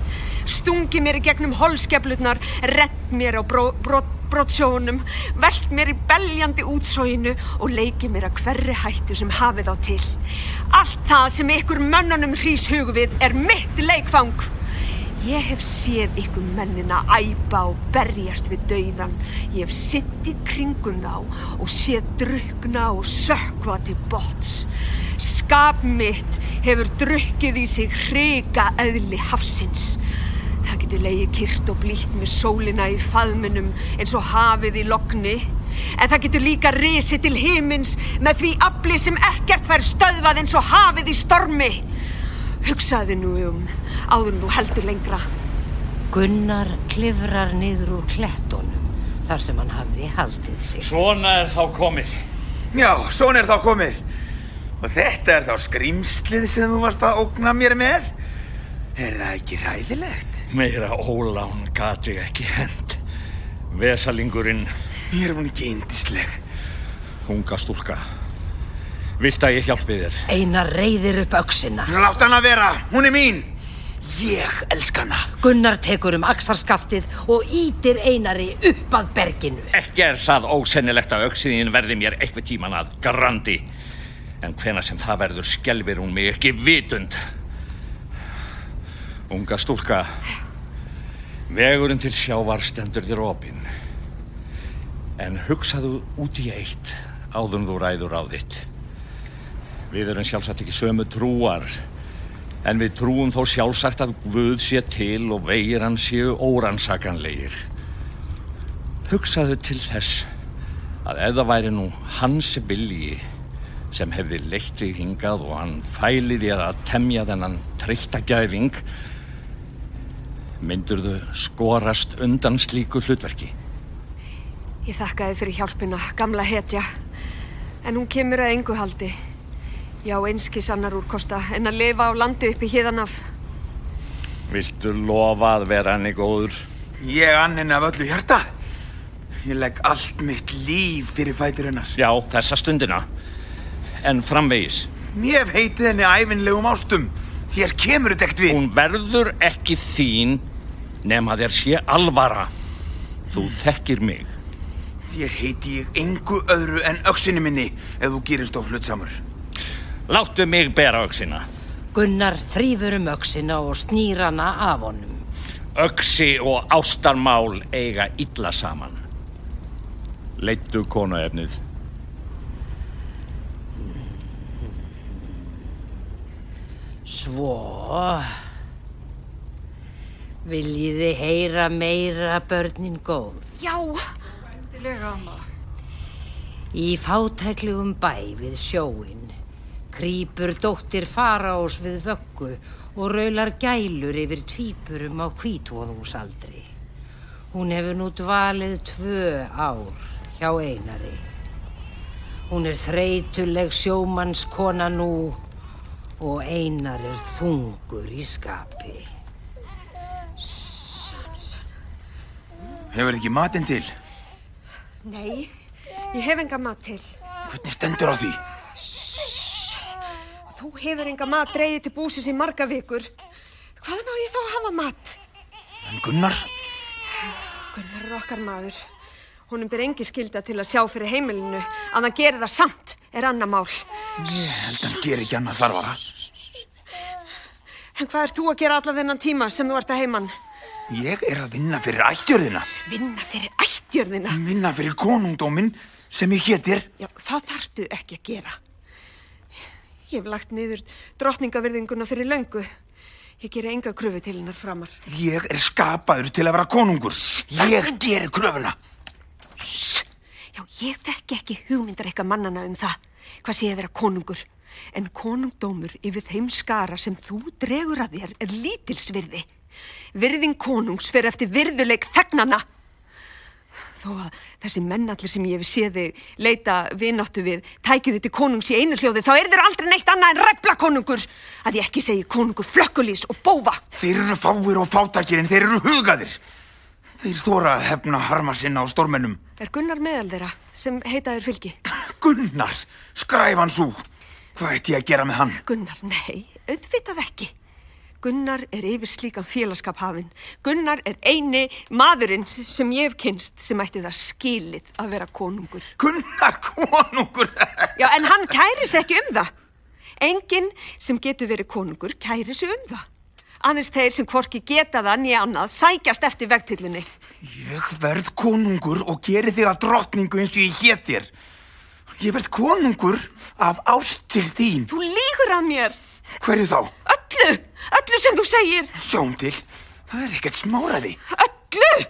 stungi mér í gegnum holskeflutnar, rent mér á bró, bró, brotsjónum, velt mér í beljandi útsóginu og leiki mér að hverri hættu sem hafið á til. Allt það sem ykkur mönnunum hrýs hugvið er mitt leikfang. Ég hef séð ykkur mennina æpa og berjast við dauðan. Ég hef sitt í kringum þá og séð drukna og sökva til bots. Skap mitt hefur drukkið í sig hriga eðli hafsins. Það getur leiði kyrt og blítt með sólina í faðminum eins og hafið í lokni. En það getur líka risið til himins með því afli sem ekkert fær stöðvað eins og hafið í stormi. Hugsaðu nú um áður en þú heldur lengra. Gunnar klifrar niður úr klettunum þar sem hann hafði haldið sig. Svona er þá komið. Já, svona er þá komið. Og þetta er þá skrimslið sem þú varst að ógna mér með? Er það ekki ræðilegt? Meira ólán gati ekki hend. Vesalingurinn, Ég er hún ekki indisleg. unga stúlka. Vilt að ég hjálpi þér? Einar reyðir upp öksina. Látt hana vera, hún er mín. Ég elska hana. Gunnar tekur um axarskaftið og ítir Einari upp að berginu. Ekki er það ósennilegt að auksiðin verði mér eitthvað tíman að grandi. En hvena sem það verður skelfir hún mig ekki vitund. Unga stúlka, vegurinn til sjávar stendur þér opinn. En hugsaðu út í eitt áður en þú ræður á þitt. Við erum sjálfsagt ekki sömu trúar, en við trúum þó sjálfsagt að Guð sé til og vegir hann séu órannsakanlegir. Hugsaðu til þess að það væri nú hans vilji sem hefði leitt þig hingað og hann fæli þér að temja þennan treytta gæfing, myndur þau skorast undan slíku hlutverki. Ég þakkaði fyrir hjálpina, gamla hetja. En hún kemur að engu haldi. Já, einskis annar úrkosta en að lifa á landi upp í híðanaf. Viltu lofa að vera henni góður? Ég ann henni af öllu hjarta. Ég legg allt mitt líf fyrir fætur hennar. Já, þessa stundina. En framvegis, hef heitið henni æfinlegum ástum. Þér kemur þetta ekkert við. hún verður ekki þín nema þér sé alvara. Þú þekkir mig. Þér heiti ég engu öðru en öksinni minni ef þú gerist of hlutsamur. Láttu mig bera auksina. Gunnar þrýfur um öksina og snýr hana af honum. Öksi og ástarmál eiga illa saman. Leittu konuefnið. Svo... Viljiði heyra meira börnin góð? Já, endilega, amma. Í fátæklegum bæ við sjóin krýpur dóttir faraós við vöggu og raular gælur yfir tvípurum á hvítvóðungsaldri. Hún hefur nú dvalið tvö ár hjá einari. Hún er þreytuleg sjómannskona nú og einar er þungur í skapi. Hefur ekki matinn til? Nei, ég hef enga mat til. Hvernig stendur á því? Þú hefur enga mat dreigið til búsis í marga vikur. Hvaðan á ég þá að hafa mat? En Gunnar? Gunnar er okkar maður. Honum ber engi skilda til að sjá fyrir heimilinu. Að hann gerir það samt er annar mál. Ég held að hann gerir ekki annað þarfara. En hvað er þú að gera allan þennan tíma sem þú ert að heiman? Ég er að vinna fyrir ættjörðina. Vinna fyrir ættjörðina? Vinna fyrir konungdóminn sem ég hétir. Já, það þartu ekki að gera. Ég hef lagt niður drottningavirðinguna fyrir löngu. Ég geri enga kröfu til hennar framar. Ég er skapaður til að vera konungur. Ég gerir kröfuna. Já, ég þekki ekki hugmyndar eitthvað mannana um það. Hvað sé að vera konungur? En konungdómur yfir þeim skara sem þú dregur að þér er lítilsvirði. Virðing konungs fyrir eftir virðuleik þegnana. Þó að þessi mennallir sem ég hef séð þig leita vináttu við tækju þið til konungs í einu hljóði þá er þeir aldrei neitt annað en regla konungur að ég ekki segi konungur flökkulís og bófa. Þeir eru fáir og fátækir en þeir eru hugaðir. Þeir þóra að hefna harma sinna á stormennum. Er Gunnar meðal þeirra sem heitaður fylgi? <laughs> Gunnar, skræfan svo. Hvað ætti ég að gera með hann? Gunnar, nei, auðvitað ekki. Gunnar er yfir slíkan félagskap hafinn. Gunnar er eini maðurinn sem ég hef kynst sem ætti það skilið að vera konungur. Gunnar konungur? <laughs> Já, en hann kæri sig ekki um það. Enginn sem getur verið konungur kæri sig um það. Aðeins þeir sem hvorki geta það nýja annað sækjast eftir vegtillinni. Ég verð konungur og geri þig að drottningu eins og ég hétt þér. Ég verð konungur af ástil þín. Þú lígur að mér. Hverju þá? Öllu, öllu sem þú segir. Sjón til, það er ekkert smáraði. Öllu!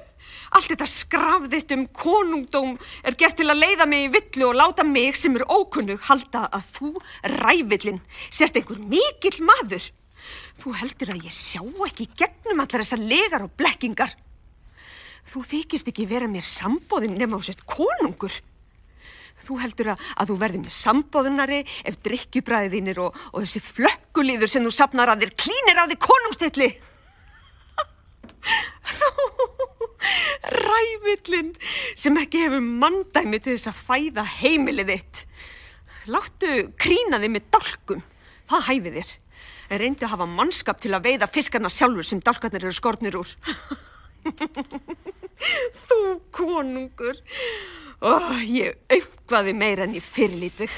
Allt þetta skrafðitt um konungdóm er gert til að leiða mig í villu og láta mig sem er ókunnug halda að þú, rævillin, sért einhver mikill maður. Þú heldur að ég sjá ekki gegnum allar þessar legar og blekkingar. Þú þykist ekki vera mér sambóðin nema á sért konungur. Þú heldur að, að þú verði með sambóðunari ef drikkjubræðinir og, og þessi flökkulíður sem þú sapnar að þér klínir á því konungstilli. <laughs> Þú, rævillin sem ekki hefur mandæmi til þess að fæða heimilið þitt. Láttu krína þig með dálkum, það hæfi þér. Reyndu að hafa mannskap til að veiða fiskarna sjálfur sem dálkarnir eru skornir úr. <laughs> <laughs> Þú konungur, Ó, ég auðvaði meira en ég fyrirlítið.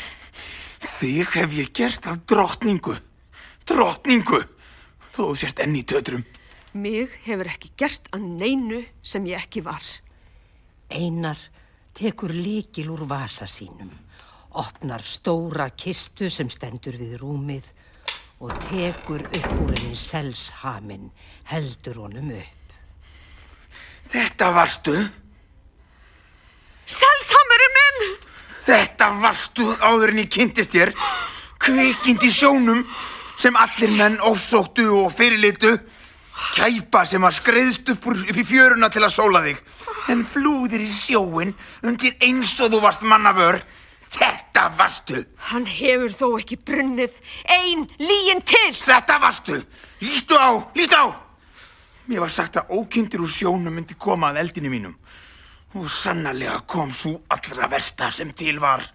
Þig hef ég gert að drottningu. Drottningu! Þó þú sért enn í tötrum. Mig hefur ekki gert að neinu sem ég ekki var. Einar tekur líkil úr vasa sínum, opnar stóra kistu sem stendur við rúmið og tekur upp úr henni selshamin, heldur honum upp. Þetta varstu? Selshamurinn minn! Þetta varstu áður en ég kynntist þér. Kvikind í sjónum sem allir menn ofsóttu og fyrirlitu. Kæpa sem að skreiðst upp, upp í fjöruna til að sóla þig. En flúðir í sjóin undir eins og þú varst mannavör. Þetta varstu. Hann hefur þó ekki brunnið. Ein líin til. Þetta varstu. Lítu á, lítu á. Mér var sagt að ókyndir úr sjónum myndi koma að eldinu mínum. Og sannarlega kom svo allra versta sem til var.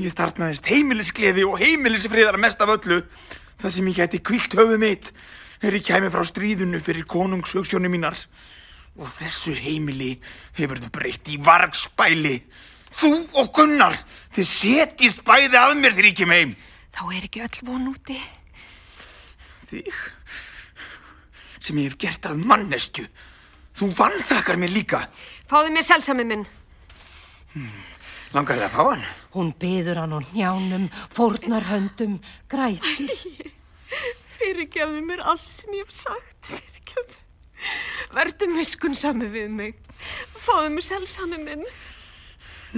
Ég þarnaðist heimilisgleði og heimilisfriðar mest af öllu. Það sem ég gæti kvíkt höfu mitt er ég kæmi frá stríðunu fyrir konungshauksjónu mínar. Og þessu heimili hefur þið breytt í vargspæli. Þú og Gunnar, þið setjist bæði að mér þegar ég kem heim. Þá er ekki öll von úti. Þig, sem ég hef gert að mannesku. Þú vannþakkar mér líka. Fáðu mér selsamið minn. Hmm. Langar það að fá hann? Hún byður hann á njánum, fórnar höndum, grætur. <laughs> Fyrirgefðu mér allt sem ég hef sagt. Fyrirgefðu. Verðu miskunnsami við mig. Fáðu mér selsamið minn.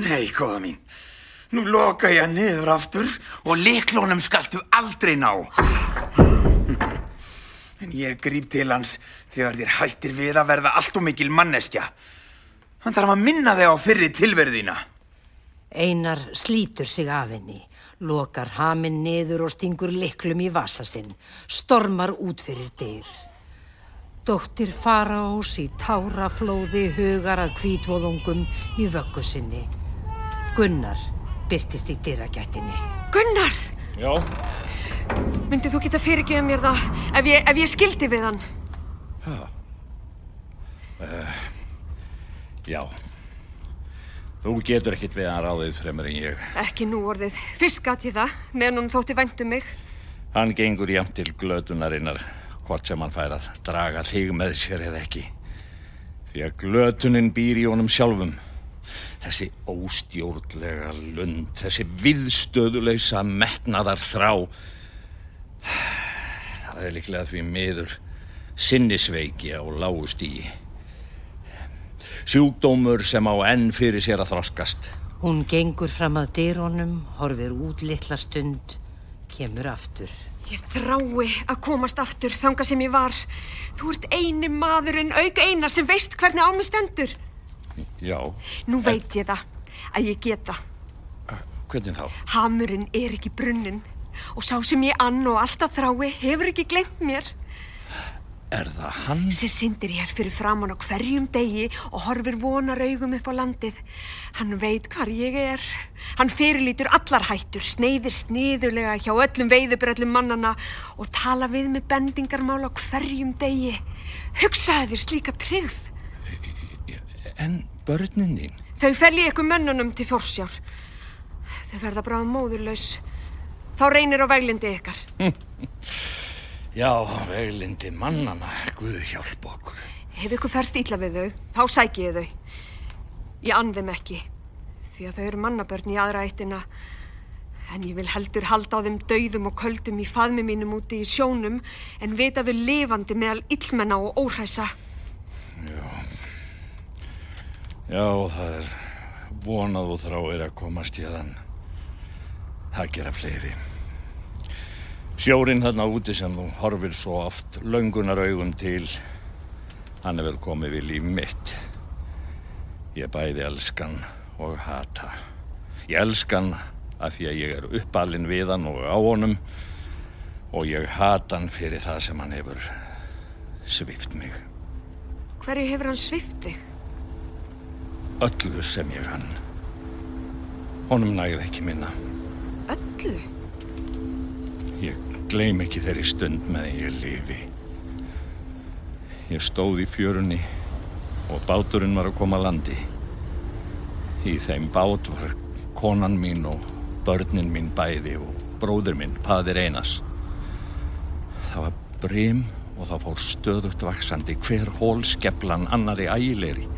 Nei, góða mín. Nú loka ég niður aftur og liklónum skaltu aldrei ná. En ég grýp til hans þegar þér hættir við að verða allt og mikil manneskja. Hann þarf að minna þig á fyrri tilverðina. Einar slítur sig af henni, lokar haminn niður og stingur liklum í vasa sinn, stormar út fyrir dyr. Dóttir faraós í táraflóði hugar að kvítvóðungum í vöggu sinni. Gunnar byrtist í dyragættinni. Gunnar! Já? Myndið þú geta fyrirgeða mér það ef ég, ef ég skildi við hann? Já. Uh, já. Þú getur ekkit við hann ráðið fremur en ég. Ekki nú orðið. Fyrst ég það, meðan hún þótti væntum mig. Hann gengur jæmt til glötunarinnar, hvort sem hann fær að draga þig með sér eða ekki. Því að glötunin býr í honum sjálfum. Þessi óstjórnlega lund, þessi viðstöðuleysa metnaðar þrá. <sighs> Það er líklega því miður sinnisveiki á lágustígi. Sjúkdómur sem á enn fyrir sér að þroskast. Hún gengur fram að dyrónum, horfir út litla stund, kemur aftur. Ég þrái að komast aftur þanga sem ég var. Þú ert eini maðurinn, auk einar sem veist hvernig á mig stendur. Já. Nú veit ég það, að ég geta. Hvernig þá? Hamurinn er ekki brunnin og sá sem ég ann og alltaf þrái hefur ekki glemt mér. Er það hann? Sem syndir hér fyrir framann á hverjum degi og horfir vonar augum upp á landið. Hann veit hvar ég er. Hann fyrirlítur allar hættur, sneiðir sniðulega hjá öllum veiðubröllum mannana og tala við með bendingarmál á hverjum degi. Hugsaði þér slíka tryggð. En börnin þín? Þau felli ykkur mönnunum til fórsjár. Þau verða bráðum móðurlaus. Þá reynir á veglindi ykkar. <laughs> Já, veglindi mannana, Guð hjálp okkur. Ef ykkur ferst ítla við þau, þá sæki ég þau. Ég þeim ekki, því að þau eru mannabörn í aðra eittina. En ég vil heldur halda á þeim dauðum og köldum í faðmi mínum úti í sjónum en vita þau lifandi meðal illmenna og óhræsa. Já, já, það er vonað og þráir að komast í þann. Það gera fleiri. Sjórin þarna úti sem þú horfir svo oft löngunar augum til, hann er vel komið við líf mitt. Ég bæði elskan og hata. Ég elskan af því að ég er uppalinn við hann og á honum og ég hata hann fyrir það sem hann hefur svift mig. Hverju hefur hann svift þig? Öllu sem ég hann. Honum nægði ekki minna. Öllu? Ég gleym ekki þeirri stund með ég lifi. Ég stóð í fjörunni og báturinn var að koma að landi. Í þeim bát var konan mín og börnin mín bæði og bróður minn, padir Einas. Það var brim og það fór stöðugt vaksandi hver hól skeplan annari ægilegri.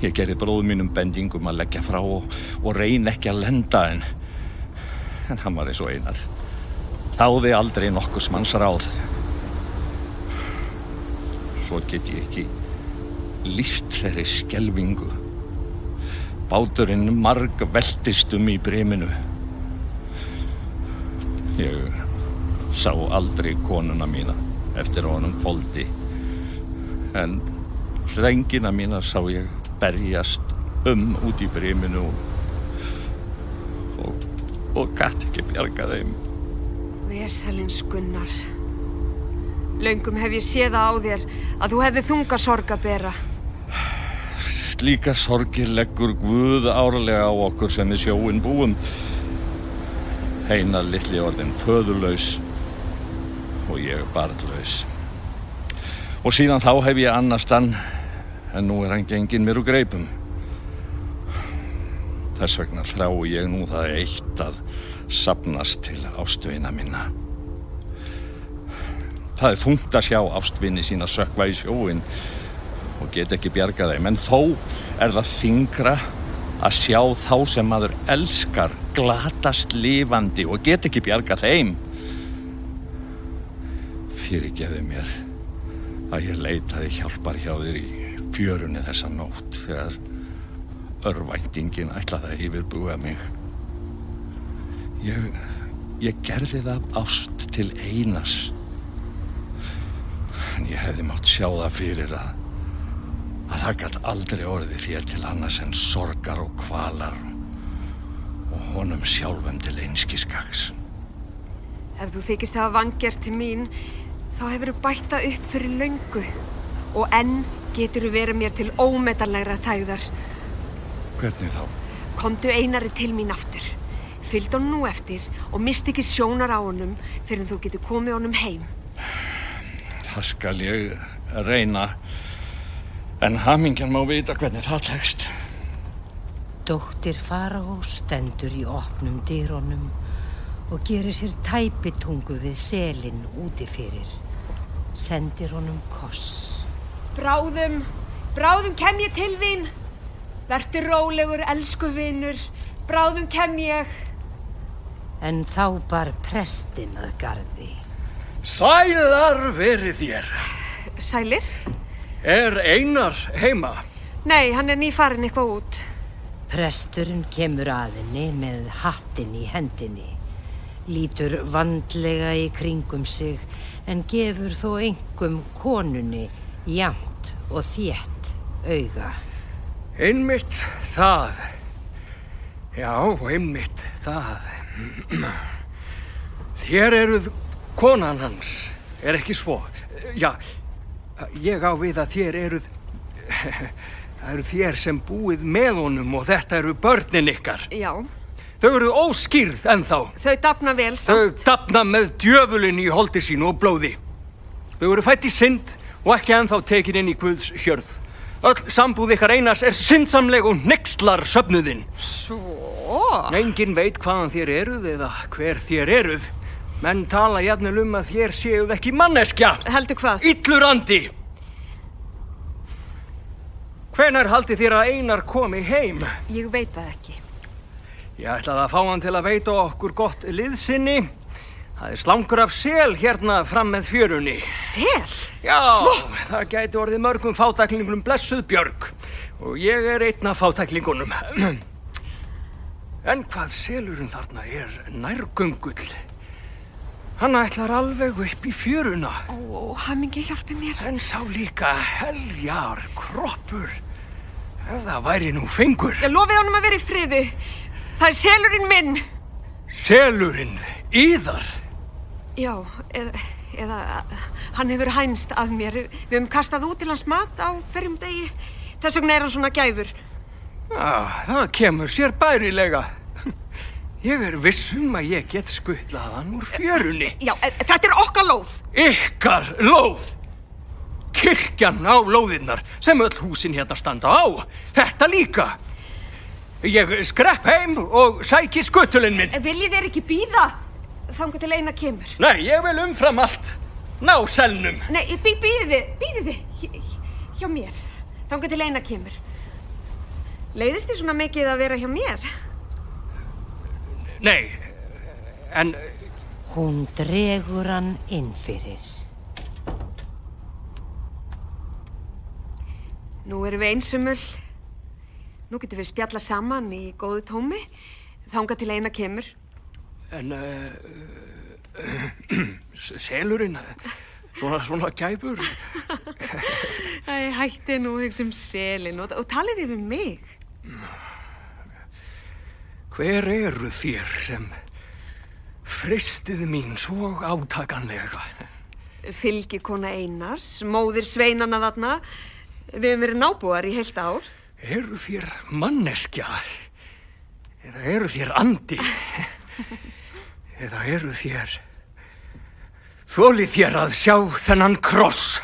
Ég gerði bróður mínum bendingum að leggja frá og, og reyn ekki að lenda en, en hann var eins og einar. Þáði aldrei nokkus manns ráð. Svo get ég ekki líst þeirri skelvingu. Báturinn marg veltist um í breminu. Ég sá aldrei konuna mína eftir honum fóldi. En hrengina mína sá ég berjast um út í breminu og, og, gæti ekki bjarga þeim. Vesalins Gunnar. Laungum hef ég séð það á þér að þú hefði þunga sorg að bera. Slíka sorgir leggur Guð árlega á okkur sem við sjóin búum. Heina litli orðin föðurlaus og ég barnlaus. Og síðan þá hef ég annast hann, en nú er hann gengin mér úr greipum. Þess vegna þrá ég nú það eitt að sapnast til ástveina minna. Það er þungt að sjá ástvinni sína sökva í sjóin og get ekki bjarga þeim, en þó er það þingra að sjá þá sem maður elskar glatast lifandi og get ekki bjarga þeim. Fyrirgeðu mér að ég leitaði hjálpar hjá þér í fjörunni þessa nótt þegar örvæntingin ætlaði að yfirbúa mig. Ég, ég gerði það ást til einas. En ég hefði mátt sjá það fyrir að, að það gætt aldrei orðið þér til annars en sorgar og kvalar og honum sjálfum til einskiskaks. Ef þú þykist hafa vangjart til mín, þá hefur þú bætta upp fyrir löngu og enn getur þú verið mér til ómetanlegra þægðar. Hvernig þá? Komdu einari til mín aftur. Fylgd honum nú eftir og mist ekki sjónar á honum fyrir þú getur komið honum heim. Það skal ég reyna, en hamingjan má vita hvernig það tekst. Dóttir Faró stendur í opnum dýrónum og gerir sér tæpitungu við selin úti fyrir. Sendir honum koss. Bráðum, bráðum kem ég til þín. Vertu rólegur, elsku vinur. Bráðum kem ég. En þá bar prestin að gardi. Sæðar verið þér. Sælir? Er Einar heima? Nei, hann er nýfarin eitthvað út. Presturinn kemur að henni með hattin í hendinni. Lítur vandlega í kringum sig en gefur þó engum konunni jamt og þétt auga. Einmitt það. Já, einmitt það. Þér eruð konan hans, er ekki svo? Já, ég á við að þér eruð... <laughs> Það eru þér sem búið með honum og þetta eru börnin ykkar. Já, Þau eru óskýrð ennþá. þau dafna vel Þau samt. dapna með djöfulinn í holdi sínu og blóði. Þau eru fætt í synd og ekki ennþá tekin inn í Guðs hjörð. Öll sambúð ykkar einars er syndsamleg og nextlar söfnuðinn. Svo? Engin veit hvaðan þér eruð eða hver þér eruð. Menn tala jafnvel um að þér séuð ekki manneskja. Heldur hvað? Illur andi. Hvenar haldi þér að einar komi heim? Ég veit það ekki. Ég ætlaði að fá hann til að veita okkur gott liðsinni. Það er slangur af sel hérna fram með fjörunni. Sel? Já, það gæti orðið mörgum fátæklingunum blessuð björg og ég er einn af fátæklingunum. En hvað selurinn þarna er nærgöngull. Hann ætlar alveg upp í fjöruna. Ó, hamingi hjálpi mér. En sá líka heljar kroppur. Ef það væri nú fengur. Ég lofið honum að vera í friði. Það er selurinn minn. Selurinn, íðar. Já, eða, eða hann hefur hænst að mér. Við höfum kastað út til hans mat á hverjum degi. Þess vegna er hann svona gæfur. Já, það kemur sér bærilega. Ég er viss um að ég get skuttlað hann úr fjörunni. Já, e- þetta er okkar lóð. Ykkar lóð! Kirkjan á lóðinnar sem öll húsin hérna standa á. Þetta líka. Ég skrepp heim og sæki skuttulinn minn. Viljið þér ekki býða? Þanga til eina kemur. Nei, ég vil umfram allt. Ná selnum. Nei, bí, býðið þið, býðið þið. Hjá, mér. Þanga til eina kemur. Leiðist þið svona mikið að vera hjá mér? Nei, en Hún dregur hann inn fyrir. Nú erum við einsumul. Nú getum við spjalla saman í góðu tómi. Þanga til eina kemur. En <clears throat> uh, selurinn, svona, svona gæfur. <laughs> Æ, hætti nú um selin og, og talið við mig. Hver eru þér sem fristið mín svo átakanlega? Fylgikona Einars, móðir sveinana þarna. Við höfum verið nábúar í heilt ár. Eru þér manneskja? Eða eru þér andi? <laughs> Eða eru þér... Þólið þér að sjá þennan kross?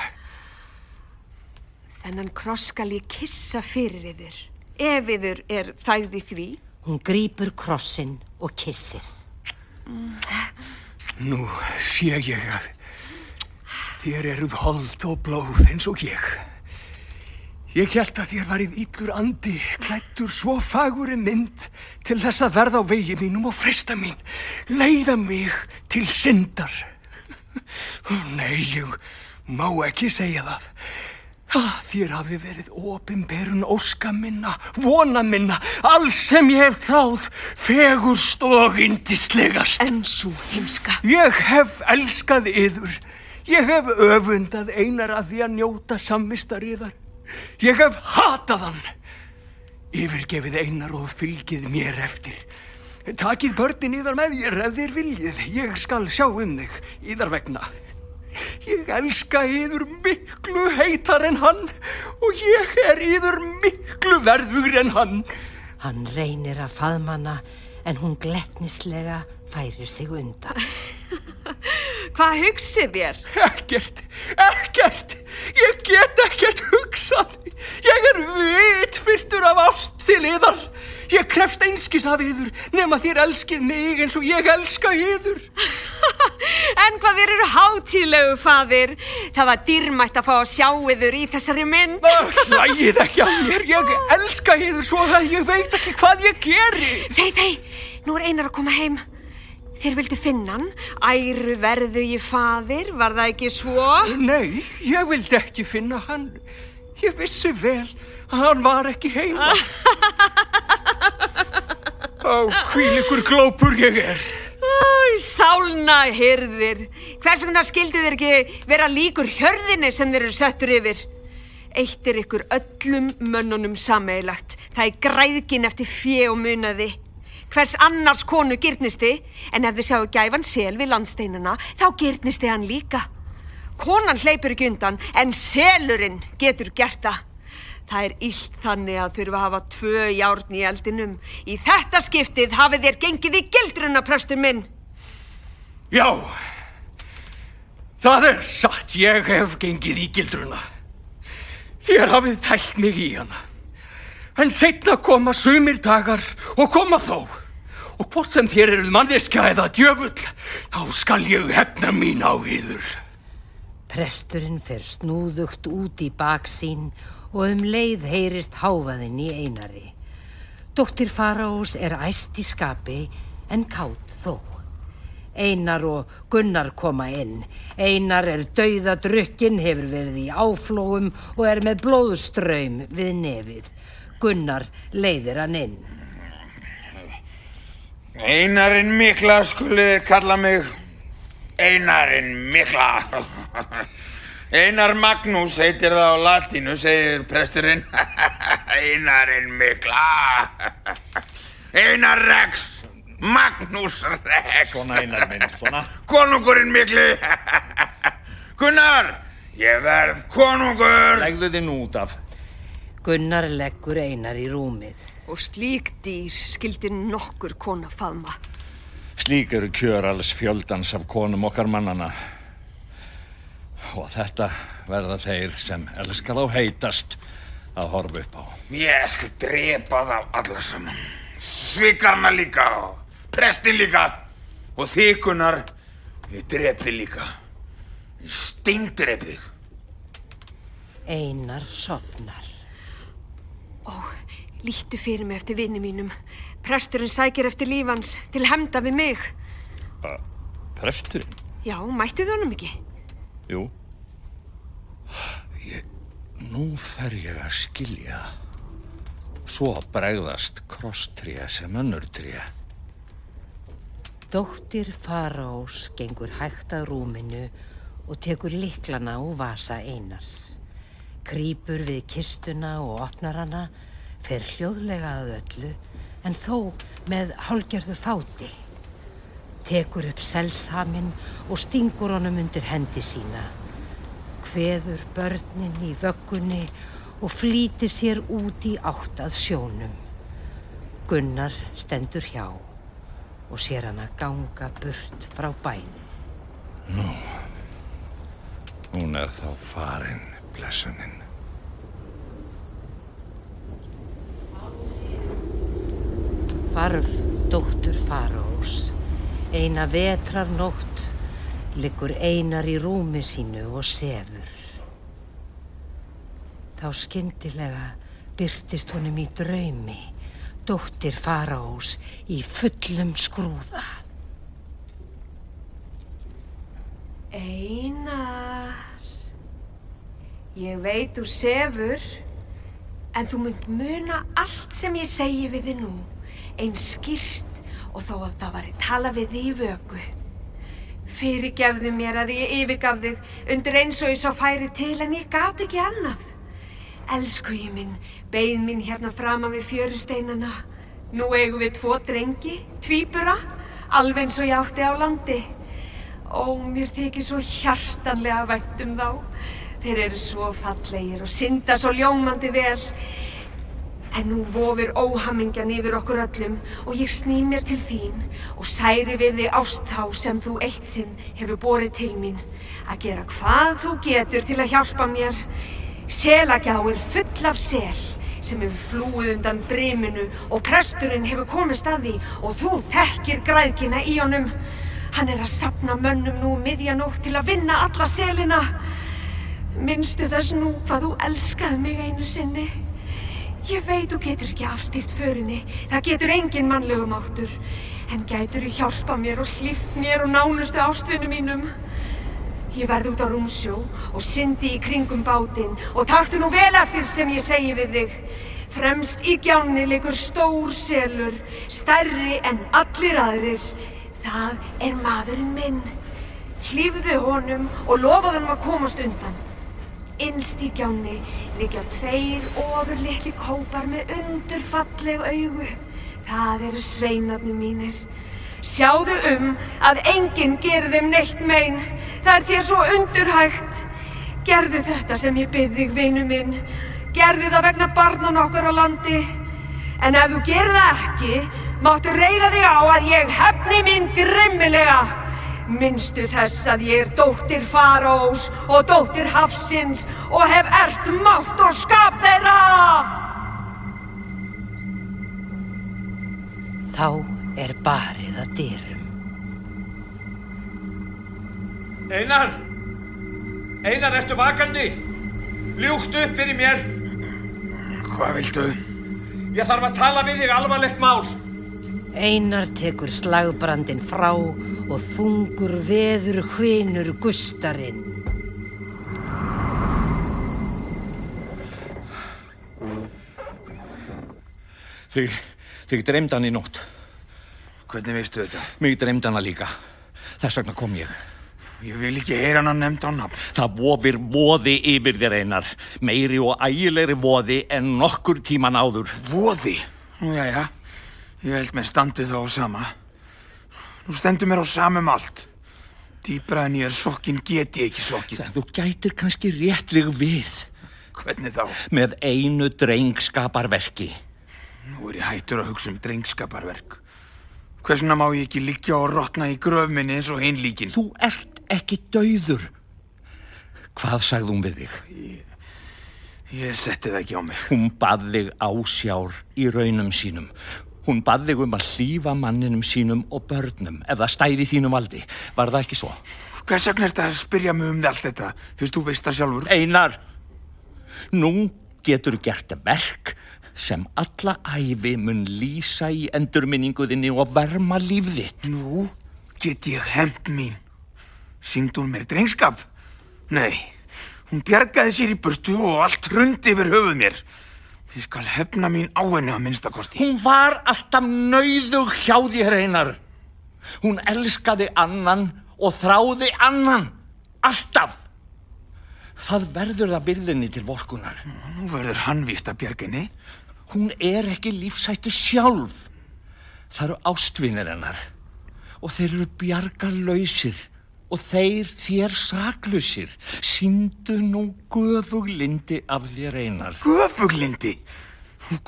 Þennan kross skal ég kissa fyrir yður. Ef yður er þægði því. Hún grípur krossin og kissir. Nú sé ég að þér eruð hold og blóð eins og ég. Ég held að þér varið íllur andi, klættur svo faguri mynd til þess að verða á vegi mínum og fresta mín, leiða mig til syndar. Nei, ég má ekki segja það. Ah, Þér hafi verið opimberun óska minna, vona minna, alls sem ég hef þráð, fegurst og yndislegast. En svo heimska. Ég hef elskað yður. Ég hef öfundað einar að því að njóta samvistar yðar. Ég hef hatað hann. Yfirgefið einar og fylgið mér eftir. Takið börnin yðar með þér ef þér viljið. Ég skal sjá um þig yðar vegna. Ég elska yður miklu heitar en hann og ég er yður miklu verður en hann. Hann reynir að faðmana en hún glettnislega færir sig undan. <laughs> Hvað hugsið þér? Ekkert, ekkert, ég get ekkert hugsað. Ég er vitfyrtur af ást til yðar. Ég krefst einskis af yður nema þér elskið mig eins og ég elska yður. <laughs> En hvað þér eru hátílegu, fadir? Það var dýrmætt að fá að sjá yður í þessari mynd. Hlægið ekki af mér. Ég elska yður svo að ég veit ekki hvað ég geri. Þei, þei, nú er einar að koma heim. Þér vildu finna hann, æru verðu ég fadir, var það ekki svo? Nei, ég vildi ekki finna hann. Ég vissi vel að hann var ekki heima. Ó, hvílikur glópur ég er. Æ, sálna hyrðir. Hvers vegna skildu þér ekki vera líkur hjörðinni sem þeir eru söttur yfir? Eitt er ykkur öllum mönnunum sameigilagt. Það er græðkin eftir fjö og munaði. Hvers annars konu gyrnist þið, en ef þið sjáu gæfan sel við landsteinuna, þá gyrnist þið hann líka. Konan hleypur ekki undan, en selurinn getur gert það. Það er illt þannig að þurfa að hafa tvö járn í eldinum. Í þetta skiptið hafið þér gengið í gildruna, prestur minn. Já, það er satt, ég hef gengið í gildruna. Þér hafið tælt mig í hana. En setna koma sumir dagar og koma þó. Og hvort sem þér eru manniska eða djöfull, þá skal ég hefna mín á yður. Presturinn fer snúðugt út í baksín og um leið heyrist háfaðinn í einari. Dóttir Faraós er æst í skapi en kátt þó. Einar og Gunnar koma inn. Einar er dauða drukkin, hefur verið í áflóum og er með blóðströym við nefið. Gunnar leiðir hann inn. Einarinn mikla skulið kalla mig. Einarinn mikla. Einar Magnús heitir það á latínu, segir presturinn. Einarinn mikla. Einar Rex. Magnús Rex. Svona einar minn, svona. Konungurinn mikli. Gunnar, ég verð konungur. Legðu þið nú út af. Gunnar leggur Einar í rúmið. Og slík dýr skildi nokkur kona faðma. Slík eru kjör alls fjöldans af konum okkar mannana. Og þetta verða þeir sem elskar þá heitast að horfa upp á. Ég skal drepa þá alla saman Svikarna líka og prestin líka og þig Gunnar ég drepi líka Ég steindrepi þig Einar sopnar. Ó, lítu fyrir mig eftir vini mínum. Presturinn sækir eftir lífans til hemda við mig. Presturinn? Já, mættu þau honum ekki? Jú. Ég, nú fer ég að skilja. Svo bregðast krosstrija sem önnurtrija. Dóttir Faraós gengur hægt að rúminu og tekur liklana úr vasa Einars. Krýpur við kistuna og opnar hana, fer hljóðlega að öllu, en þó með hálgerðu fáti. Tekur upp selshaminn og stingur honum undir hendi sína. Hveður börnin í vöggunni og flýti sér út í átt að sjónum. Gunnar stendur hjá og sér hana ganga burt frá bænum. Hún er þá farin, blessunin. Farf dóttur Faraós, eina vetrarnótt, liggur einar í rúmi sínu og sefur. Þá skyndilega byrtist honum í draumi, dóttir Faraós í fullum skrúða. Einar, ég veit þú sefur, en þú munt muna allt sem ég segi við þið nú, eins skýrt og þó að það var að tala við þið í vöku. Fyrirgefðu mér að ég yfirgaf þig undir eins og ég sá færi til en ég gat ekki annað. Elsku ég minn, beigð mín hérna framan við fjörusteinana. Nú eigum við tvo drengi, tvíbura, alveg eins og ég átti á landi. Ó, mér þykir svo hjartanlega vænt um þá. Þeir eru svo fallegir og synda svo ljómandi vel. En nú vofir óhamingjan yfir okkur öllum og ég sný mér til þín og særi við þig ásttá sem þú eitt sinn hefur borið til mín. Að gera hvað þú getur til að hjálpa mér. Selagjá er full af sel sem hefur flúið undan briminu og presturinn hefur komist að því og þú þekkir græðkina í honum. Hann er að sapna mönnum nú miðjanótt til að vinna alla selina. Minnstu þess nú hvað þú elskaði mig einu sinni. Ég veit þú getur ekki afstýrt förinni, það getur engin mannlegum áttur. En gætur þú hjálpa mér og hlýft mér og nánustu ástvinnu mínum. Ég verð út á rúmsjó og syndi í kringum bátinn og taktu nú vel eftir sem ég segi við þig. Fremst í gjánni leikur stór selur, stærri en allir aðrir. Það er maðurinn minn. Hlýfðu honum og lofaðu hann að komast undan. Innst í gjánni liggja tveir ofur litli kópar með undurfalleg augu. Það eru sveinarnir mínir. Sjáðu um að enginn þeim neitt mein. Það er þér svo undurhægt. Gerðu þetta sem ég byrð þig, vinu minn. Gerðu það vegna barnan okkur á landi. En ef þú gerir það ekki, máttu reyða þig á að ég hefni minn grimmilega. Minnstu þess að ég er dóttir Farós og dóttir Hafsins og hef ert mátt og skap þeirra! Þá er barið að dyrum. Einar! Einar, ertu vakandi? Ljúktu upp fyrir mér. Hvað viltu? Ég þarf að tala við þig alvarlegt mál. Einar tekur slagbrandin frá og þungur veður hvinur gustarinn. Þig, þig dreymd hann í nótt. Hvernig veistu þetta? Mig dreymd hana líka. Þess vegna kom ég. Ég vil ekki heyra hann að nefnda hann nafn. Það vofir voði yfir þér einar. Meiri og ægilegri voði en nokkur tíman áður. Voði? Já, já. Ég held með standið þá á sama. Nú stendur mér á samum allt. Dýbra en ég er sokkin get ég ekki sokkin. Þú gætir kannski rétt þig við. Hvernig þá? Með einu drengskaparverki. Nú er ég hættur að hugsa um drengskaparverk. Hversuna má ég ekki liggja og rotna í gröfminni eins og hinn líkin? Þú ert ekki dauður. Hvað sagði hún við þig? Ég setti það ekki á mig. Hún bað þig ásjár í raunum sínum. Hún bað þig um að hlýfa manninum sínum og börnum ef það stæði þínum valdi. Var það ekki svo? Hvers vegna er þetta að spyrja mig um allt þetta? Fyrst þú veist það sjálfur? Einar, nú getur gert verk sem alla æfi mun lýsa í endurminninguðinni og verma líf þitt. Nú get ég hemmt mín. Syngd hún mér drengskap? Nei, hún bjargaði sér í burtu og allt hrundi yfir höfuð mér. Ég skal hefna mín á henni að minnstakosti. Hún var alltaf nauðug hjá þér einar. Hún elskaði annan og þráði annan. Alltaf. Það verður það byrðinni til vorkunar. Nú verður hann víst að bjarginni. Hún er ekki lífsættu sjálf. Það eru ástvinir hennar. Og þeir eru bjargarlausir. Og þeir þér saklusir. Sýndu nú göfuglindi af þér einar. Göfuglindi?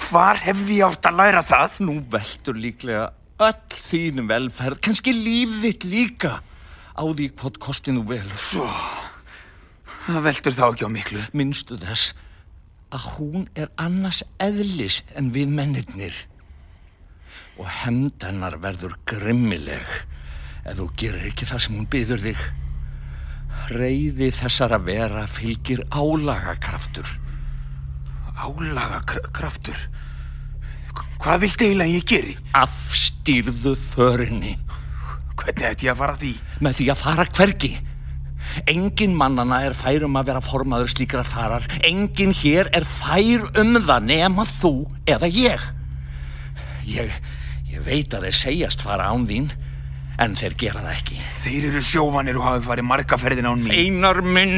Hvar hefði ég átt að læra það? Nú veldur líklega öll þín velferð, kannski líf þitt líka á því hvort kostinu vel. Svo, það veldur þá ekki á miklu. Minnstu þess að hún er annars eðlis en við mennirnir. Og hemd hennar verður grimmileg ef þú gerir ekki það sem hún byður þig. Reyði þessara vera fylgir álagakraftur. Álagakraftur? Hvað viltu eiginlega ég geri? Afstýrðu förinni. Hvernig ætti ég að fara því? Með því að fara hvergi. Engin mannana er fær um að vera formaður slíkrar farar. Engin hér er fær um það nema þú eða ég. Ég, ég veit að þeir segjast fara án þín, en þeir gera það ekki. Þeir eru sjóvanir og hafi farið marga ferðin án mín. Einar minn,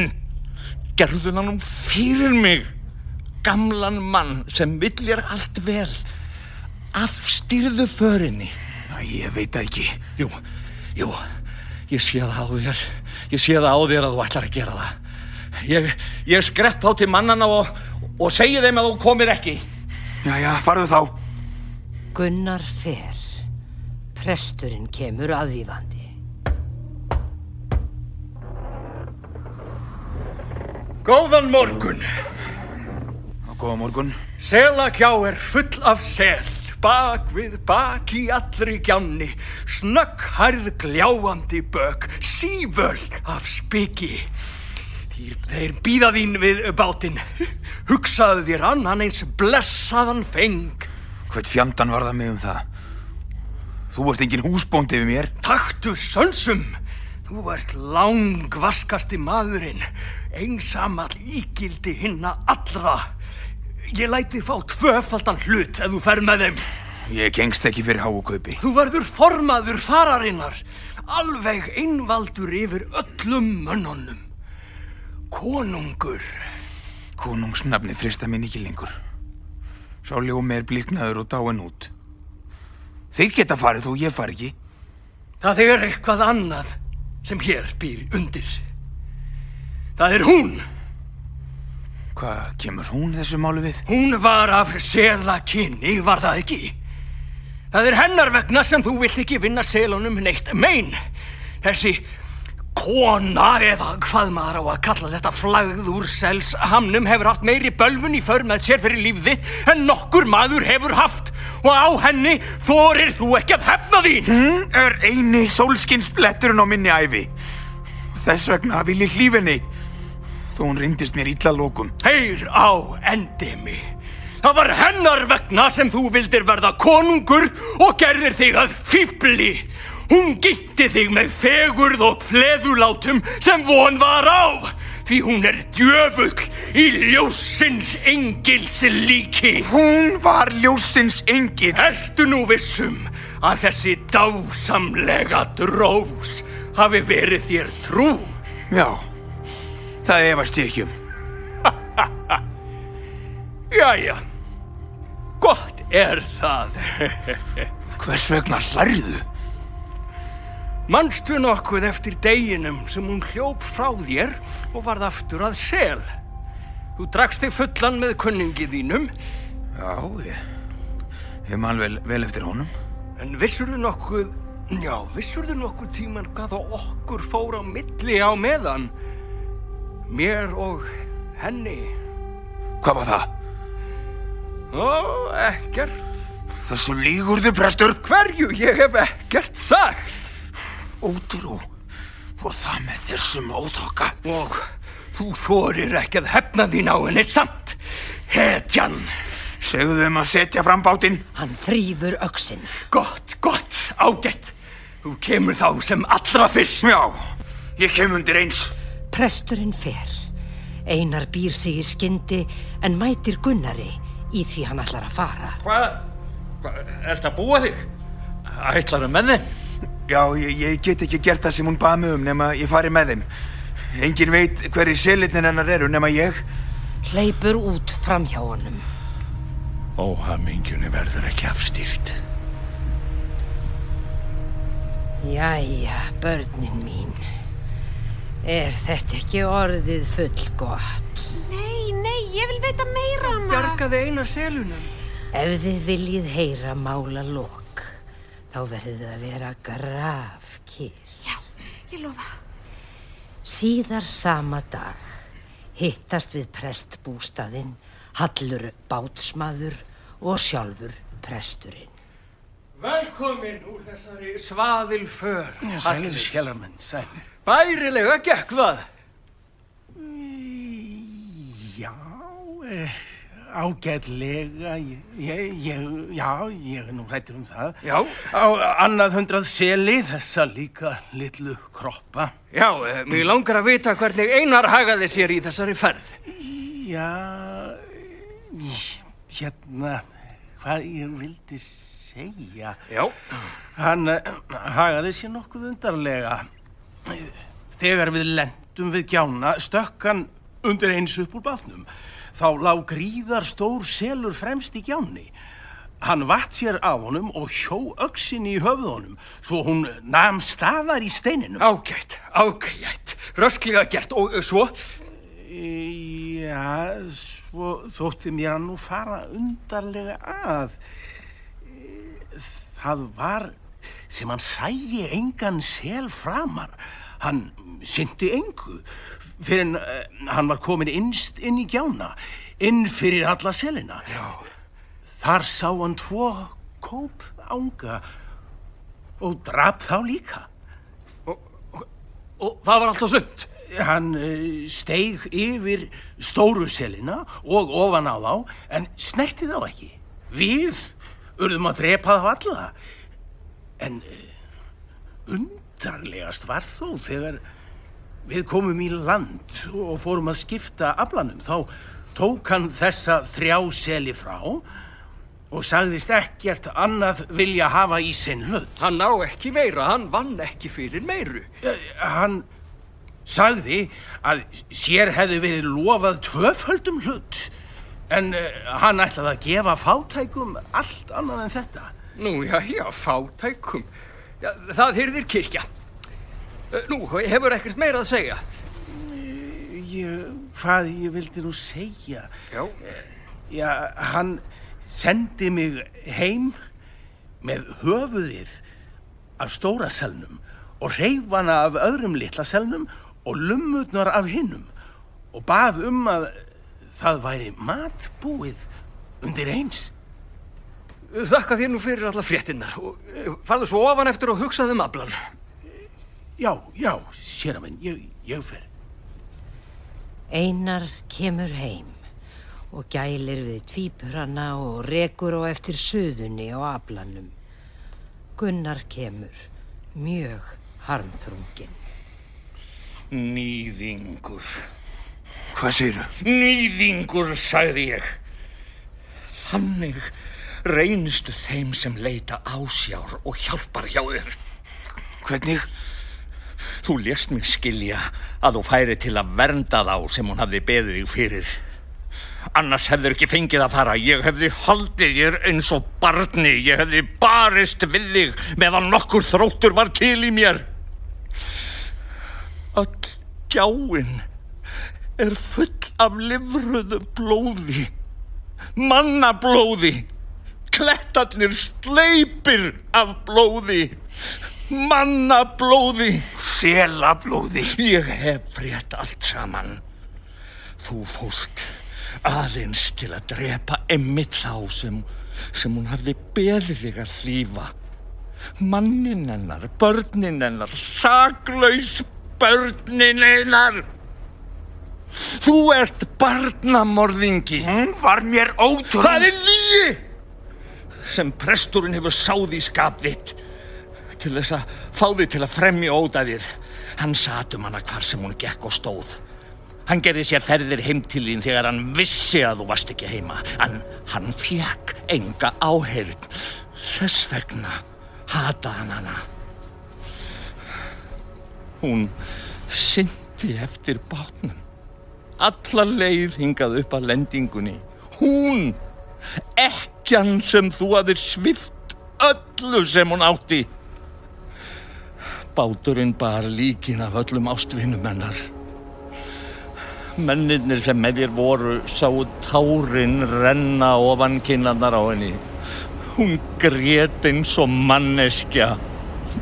gerðu það nú fyrir mig. Gamlan mann sem villir allt vel. Afstýrðu förinni. Æ, ég veit það ekki. Jú, jú, ég sé það á þér. Ég sé það á þér að þú ætlar að gera það. Ég, ég skrepp þá til mannana og, og segi þeim að þú komir ekki. Já, já, farðu þá. Gunnar fer. Presturinn kemur aðvífandi. Góðan morgun. Góða morgun. Selagjá er full af sel, bak við bak í allri gjánni, snögghærð gljáandi bök, síföl af spiki. Þeir, þeir býða þín við bátinn, hugsaðu þér annan eins blessaðan feng. Hvert fjandan var það með um það? Þú ert engin húsbóndi við mér. Taktu sönsum, þú ert langvaskasti maðurinn, einsamall ígildi hinna allra. Ég læti fá tvöfaldan hlut ef þú fer með þeim. Ég gengst ekki fyrir háukaupi. Þú verður formaður fararinnar, alveg einvaldur yfir öllum mönnunum. Konungur. Konungsnafni frista mín ekki lengur. Sá ljómi er bliknaður og dáin út. Þeir geta farið þó ég far ekki. Það er eitthvað annað sem hér býr undir. Það er hún. Hvað kemur hún þessu málu við? Hún var af sela kynni, var það ekki? Það er hennar vegna sem þú vilt ekki vinna selunum neitt mein. Þessi kona eða hvað maður á að kalla þetta flagð úr sels hamnum hefur haft meiri bölvun í för með sér fyrir lífði en nokkur maður hefur haft og á henni þorir þú ekki að hefna þín. Hún er eini sólskinsbletturinn á minni æfi. Þess vegna vil ég hlífinni. Þó hún reyndist mér illa lókun. Heyr á endemi. Það var hennar vegna sem þú vildir verða konungur og gerðir þig að fýbli. Hún gitti þig með fegurð og fleðulátum sem von var á. Því hún er djöfull í ljósins engils líki. Hún var ljósins engil. Ertu nú vissum að þessi dásamlega drós hafi verið þér trú? Já, það efast ekki um. <laughs> Jæja, gott er það. <laughs> Hvers vegna hlarðu? Manstu nokkuð eftir deginum sem hún hljóp frá þér og varð aftur að sel? Þú drakst þig fullan með kunningi þínum, Já, ég, ég man vel, vel eftir honum. en vissur þú nokkuð, já, vissur þú nokkuð tíman hvað á okkur fór á milli á meðan? Mér og henni. Hvað var það? Ó, ekkert. Þessu lígurðu, prestur. Hverju ég hef ekkert sagt. Ótrú. Og það með þessum óþokka. Og þú þorir ekki að hefna þín á henni samt. Hetjan. Segðu þeim að setja fram bátinn. Hann þrýfur öxin. Gott, gott, ágætt. Þú kemur þá sem allra fyrst. Já, ég kem undir eins. Presturinn fer. Einar býr sig í skyndi en mætir Gunnari í því hann ætlar að fara. Hvað? Hva, Erst að búa þig? Ætlar að með þeim? Já, ég, ég get ekki gert það sem hún baði mig um nema ég fari með þeim. Engin veit hverju selitnin hennar eru nema ég. Hleypur út fram hjá honum. Óhamingjunni verður ekki afstýrt. Jæja, börnin mín. Er þetta ekki orðið full gott? Nei, nei, ég vil veita meira, amma. Bjargaði eina selunum. Ef þið viljið heyra mála lok, þá verðið að vera grafkýr. Já, ég lofa. Síðar sama dag hittast við prestbústaðinn, Hallur bátsmaður og sjálfur presturinn. Velkomin úr þessari svaðil för. Sælir skjálamenn, sælir. Bærilega gekk það. Já, eh, ágætlega, ég, ég, já, ég er nú hrættur um það. Já. Á annað hundrað seli, þessa líka litlu kroppa. Já, eh, mig langar að vita hvernig Einar hagaði sér í þessari ferð. Já, hérna, hvað ég vildi segja. Já. Hann uh, hagaði sér nokkuð undarlega. Þegar við lendum við gjána, stökk hann undir eins upp úr bátnum. Þá lág gríðar stór selur fremst í gjánni. Hann vatt sér á honum og hjó öksinni í höfðunum, svo hún nam staðar í steininum. Ágætt, ágætt. Rösklega gert og eh, svo. Já, svo þótti mér að nú fara undarlega að. Það var sem hann sæi engan sel framar. Hann syndi engu fyrir en uh, hann var komin innst inn í gjána. inn fyrir alla selina. Já. Þar sá hann tvo kóp ánga og drap þá líka. Og það var alltaf sumt. Hann uh, steig yfir stóru selina og ofan á þá, en snerti þá ekki. Við urðum að drepa þá alla. En uh, undarlegast var þó þegar við komum í land og fórum að skipta aflanum. Þá tók hann þessa þrjá seli frá og sagðist ekkert annað vilja hafa í sinn hlut. Hann ná ekki meira, hann vann ekki fyrir meiru. Eh, Hann sagði að sér hefði verið lofað tvöföldum hlut en uh, hann ætlaði að gefa fátækum allt annað en þetta. Nú, já, já, fátækum. Já, það hyrðir kirkja. Eh, Nú, hefur ekkert meira að segja. Ég, hvað ég vildi nú segja? Já. Já, hann sendi mig heim með höfuðið af stóra selnum og reyfana af öðrum litla selnum og lummutnar af hinnum og bað um að það væri matbúið undir eins. Þakka þér nú fyrir alla fréttinnar og eh, farðu svo ofan eftir og hugsaðu um aflan. Já, já, sér að minn, ég, ég fer. Einar kemur heim og gælir við tvípurana og rekur á eftir suðunni á aflanum. Gunnar kemur, mjög harmþrungin. Nýðingur. Hvað segirðu? Nýðingur, sagði ég. Þannig reynstu þeim sem leita ásjár og hjálpar hjá þér. Hvernig? Þú lést mig skilja að þú færi til að vernda þá sem hún hafði beðið þig fyrir. Annars hefður ekki fengið að fara. Ég hefði haldið þér eins og barni. Ég hefði barist við þig meðan nokkur þróttur var til í mér. Öll gjáin er full af livruðu blóði. Mannablóði. Klettarnir sleipir af blóði. Mannablóði. Selablóði. Ég hef frétt allt saman. Þú fórst aðeins til að drepa emmitt þá sem, sem hún hafði beðið þig að hlýfa. Mannin hennar, börnin hennar, saklaus börnin hennar. Þú ert barnamorðingi. Hún var mér ótrúð. Það er lígi sem presturinn hefur sáð í skap þitt til þess að fá þig til að fremja ódæðir. Hann sat um hana hvar sem hún gekk og stóð. Hann gerði sér ferðir heim til þín þegar hann vissi að þú varst ekki heima. En hann fekk enga áheyrn. Þess vegna hata hann hana. Hún syndi eftir bátnum. Alla leið hingað upp að lendingunni. Hún, ekkjan sem þú hafðir svift öllu sem hún átti. Báturinn bar líkin af öllum ástvinum hennar. Mennirnir sem með þér voru sáu tárin renna ofan kinnarnar á henni. Hún grét eins og manneskja.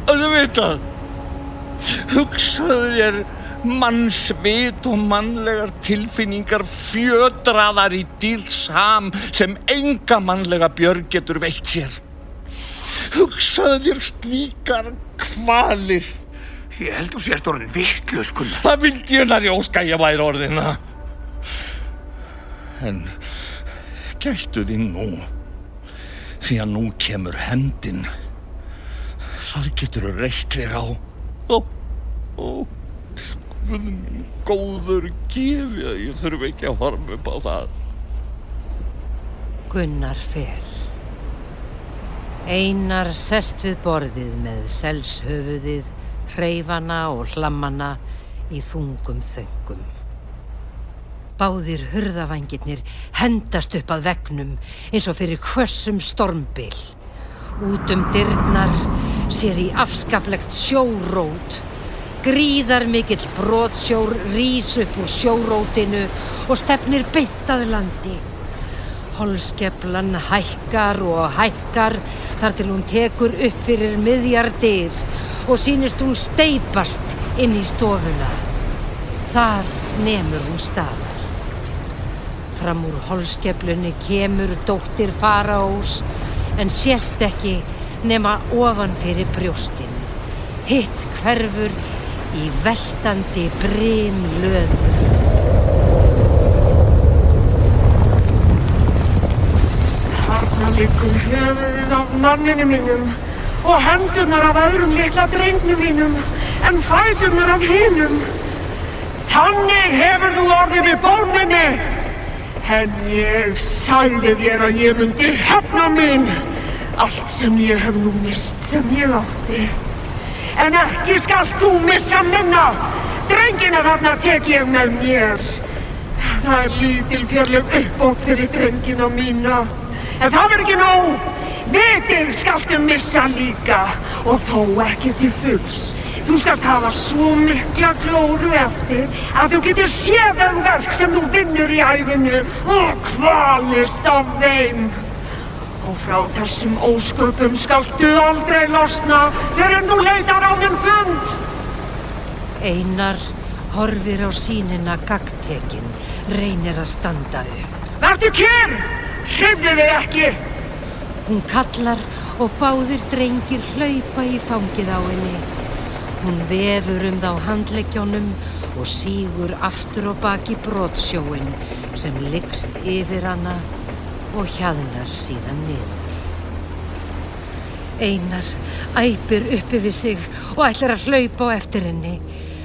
Auðvitað, hugsaðu þér mannsvit og mannlegar tilfinningar fjödraðar í dýrsham sem enga mannlega björg getur veitt sér. Hugsaðu þér slíkar kvalir. Ég held þú sért orðin vittlust, Gunnar. Það vildi ég nær í óska ég væri orðina. En gættu því nú, því að nú kemur hendin. Þar getur þú reitt þig á. Ó, ó, guð minn góður gefi að ég þurfi ekki að horfa upp á það. Gunnar fel. Einar sest við borðið með selshöfuðið, hreyfana og hlammana í þungum þöngum. Báðir hurðavangirnir hendast upp að vegnum eins og fyrir hvössum stormbil. Út um dyrnar sér í afskaplegt sjórót. Gríðar mikill brotsjór rís upp úr sjórótinu og stefnir beintað landi. Holskeplan hækkar og hækkar þar til hún tekur upp fyrir miðjar dyr og sínist hún steipast inn í stofuna. Þar nemur hún staðar. Fram úr holskeflunni kemur dóttir faraós en sérst ekki nema ofan fyrir brjóstin. Hitt hverfur í veltandi brim löður. Þarna liggur höfuðið af manninu mínum og hendurnar af öðrum litla drengnum mínum en fæturnar af hinum. Þannig hefur þú orðið við bóninni. En ég sagði þér að ég myndi hefna mín. Allt sem ég hef nú mist sem ég átti. En ekki skalt þú missa minna. Drengina þarna tek ég með mér. Það er lítil fjörleg uppbót fyrir drengina mína. En það er ekki nóg. Vitið skaltu missa líka og þó ekki til fulls. Þú skalt hafa svo mikla glóru eftir að þú getur séð þau verk sem þú vinnur í æfinu og kvalist af þeim. Og frá þessum ósköpum skaltu aldrei losna þegar þú leitar á minn fund. Einar horfir á sínina gagtekin, reynir að standa upp. Vertu kér! Hrifðu þig ekki! Hún kallar og báðir drengir hlaupa í fangið á henni. Hún vefur um þá handleggjónum og sígur aftur og baki brotsjóin sem liggst yfir hana og hjaðnar síðan niður. Einar æpir uppi við sig og ætlar að hlaupa á eftir henni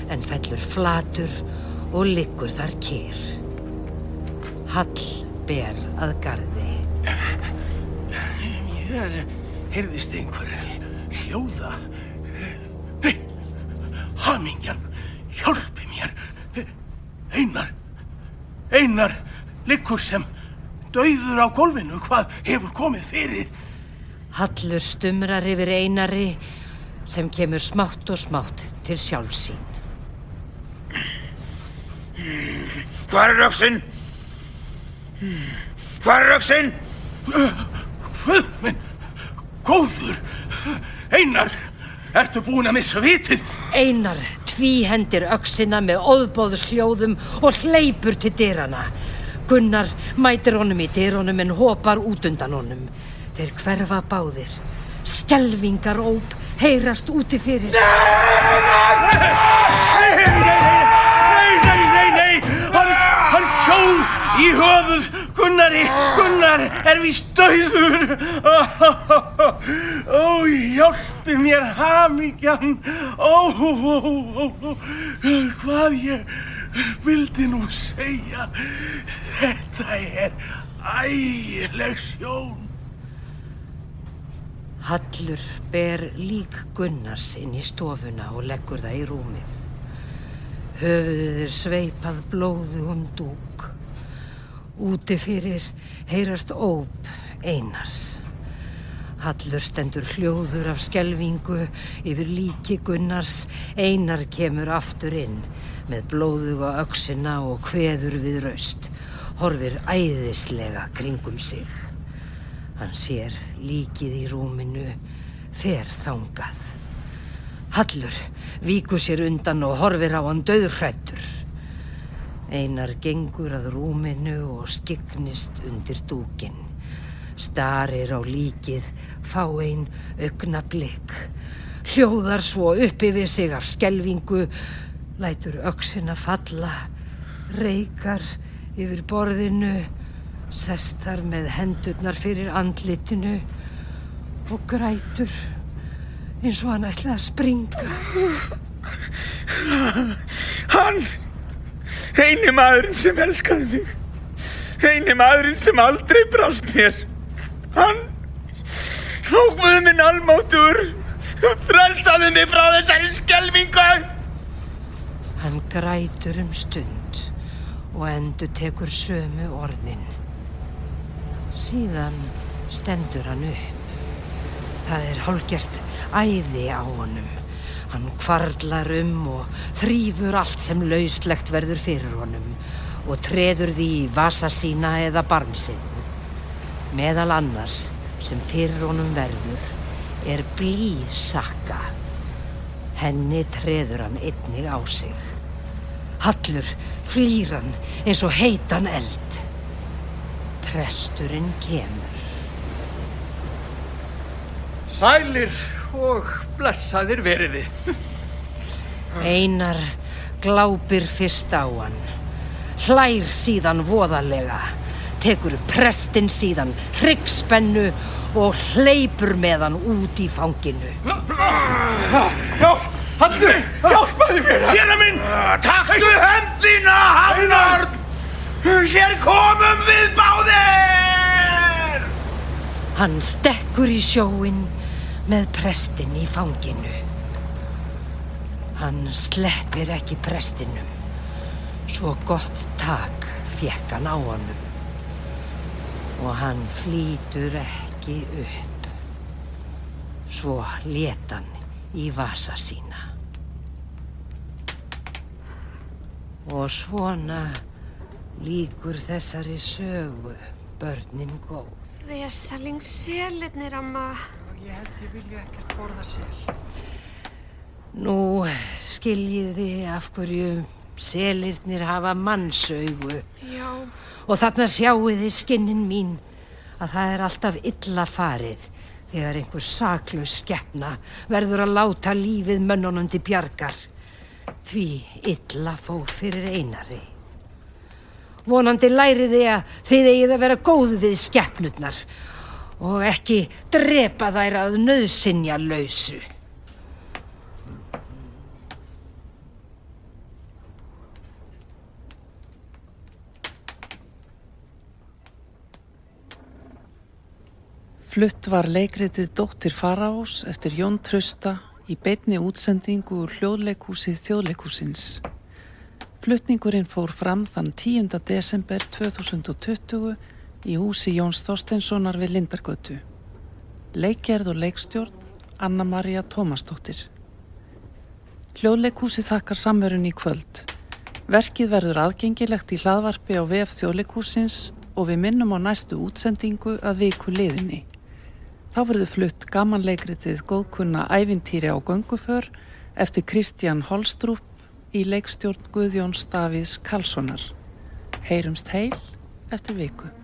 en fellur flatur og liggur þar kér. Hall ber að gardi. Hér heyrðist einhver hljóða. Nei, hamingjan, hjálpi mér. Einar, Einar, liggur sem dauður á golfinu. Hvað hefur komið fyrir? Hallur stumrar yfir einari sem kemur smátt og smátt til sjálfsín. Hvað er rauksinn? Hvað er rauksinn? Hvað minn, góður. Einar, ertu búin að missa vitið? Einar tvíhendir öksina með óðbóðusljóðum og hleypur til dyrana. Gunnar mætir honum í dyrunum en hopar út undan honum. Þeir hverfa báðir. Skelvingar óp heyrast úti fyrir. Nei, nei, í höfuð Gunnari, Gunnar er víst döður. Ó, hjálpi mér hamingjan, ó, hvað ég vildi nú segja, þetta er ægileg sjón. Hallur ber lík Gunnars inn í stofuna og leggur það í rúmið. Höfuðið er sveipað blóðu um dúk. Úti fyrir heyrast óp einars. Hallur stendur hljóður af skelvingu yfir líki Gunnars. Einar kemur aftur inn með blóðuga öksina og kveður við raust. Horfir æðislega kringum sig. Hann sér líkið í rúminu, fer þangað. Hallur víkur sér undan og horfir á hann döðhrættur. Einar gengur að rúminu og skiknist undir dúkin. Starir á líkið, fá einn augna blikk. Hljóðar svo uppi við sig af skelvingu, lætur öksina falla, reykar yfir borðinu, sest þar með hendurnar fyrir andlitinu og grætur eins og hann ætlaði að springa. Hann, eini maðurinn sem elskaði mig, eini maðurinn sem aldrei brást mér. Hann, hókvuði minn almáttur, frelsaði mig frá þessari skelvingu. Hann grætur um stund og endur tekur sömu orðin. Síðan stendur hann upp. Það er hálgjert æði á honum. Hann kvarlar um og þrýfur allt sem lauslegt verður fyrir honum og treður því í vasa sína eða barmsinn. Meðal annars sem fyrir honum verður er blísakka. Henni treður hann einnig á sig. Hallur flýr hann eins og heitan eld. presturinn kemur. Sælir og blessaðir veriði. Einar glápir fyrst á hann, hlær síðan voðalega, tekur prestinn síðan hryggspennu og hleypur með hann út í fanginu. Hjálp, Hallur, hjálpaðu mér. Séra minn! Taktu hönd þína, Hafnarn! Hér komum við báðir! Hann stekkur í sjóin með prestinn í fanginu. Hann sleppir ekki prestinum. Svo gott tak fekk hann á honum. Og hann flýtur ekki upp. Svo let hann í vasa sína. Og svona líkur þessari sögu börnin góð. Vesaling selirnir, amma. Ég held ég vilja ekkert borða sér. Nú skiljiði af hverju selirnir hafa mannsaugu Já, og þarna sjáuði skinnin mín að það er alltaf illa farið þegar einhver saklaus skeppna verður að láta lífið mönnunum til bjargar. Því illa fór fyrir einari. Vonandi læriði að þið eigið að vera góð við skeppnurnar og ekki drepa þær að nöðsinja lausu. Flutt var leikritið Dóttir Faraós eftir Jón Trausta í beinni útsendingu úr hljóðleikúsið þjóðleikúsins. Flutningurinn fór fram þann 10. desember 2020 í húsi Jóns Þorsteinssonar við Lindargötu. Leikgerð og leikstjórn Anna-Maria Tómasdóttir. Hljóðleikúsið þakkar samverun í kvöld. Verkið verður aðgengilegt í hlaðvarpi á VF þjóðleikúsins og við minnum á næstu útsendingu að viku liðinni. Þá verður flutt gamanleikritið góðkunna ævintýri á gönguför eftir Kristján Holstrúp í leikstjórn Guðjón Staviðs Karlssonar. Heyrumst heil eftir viku.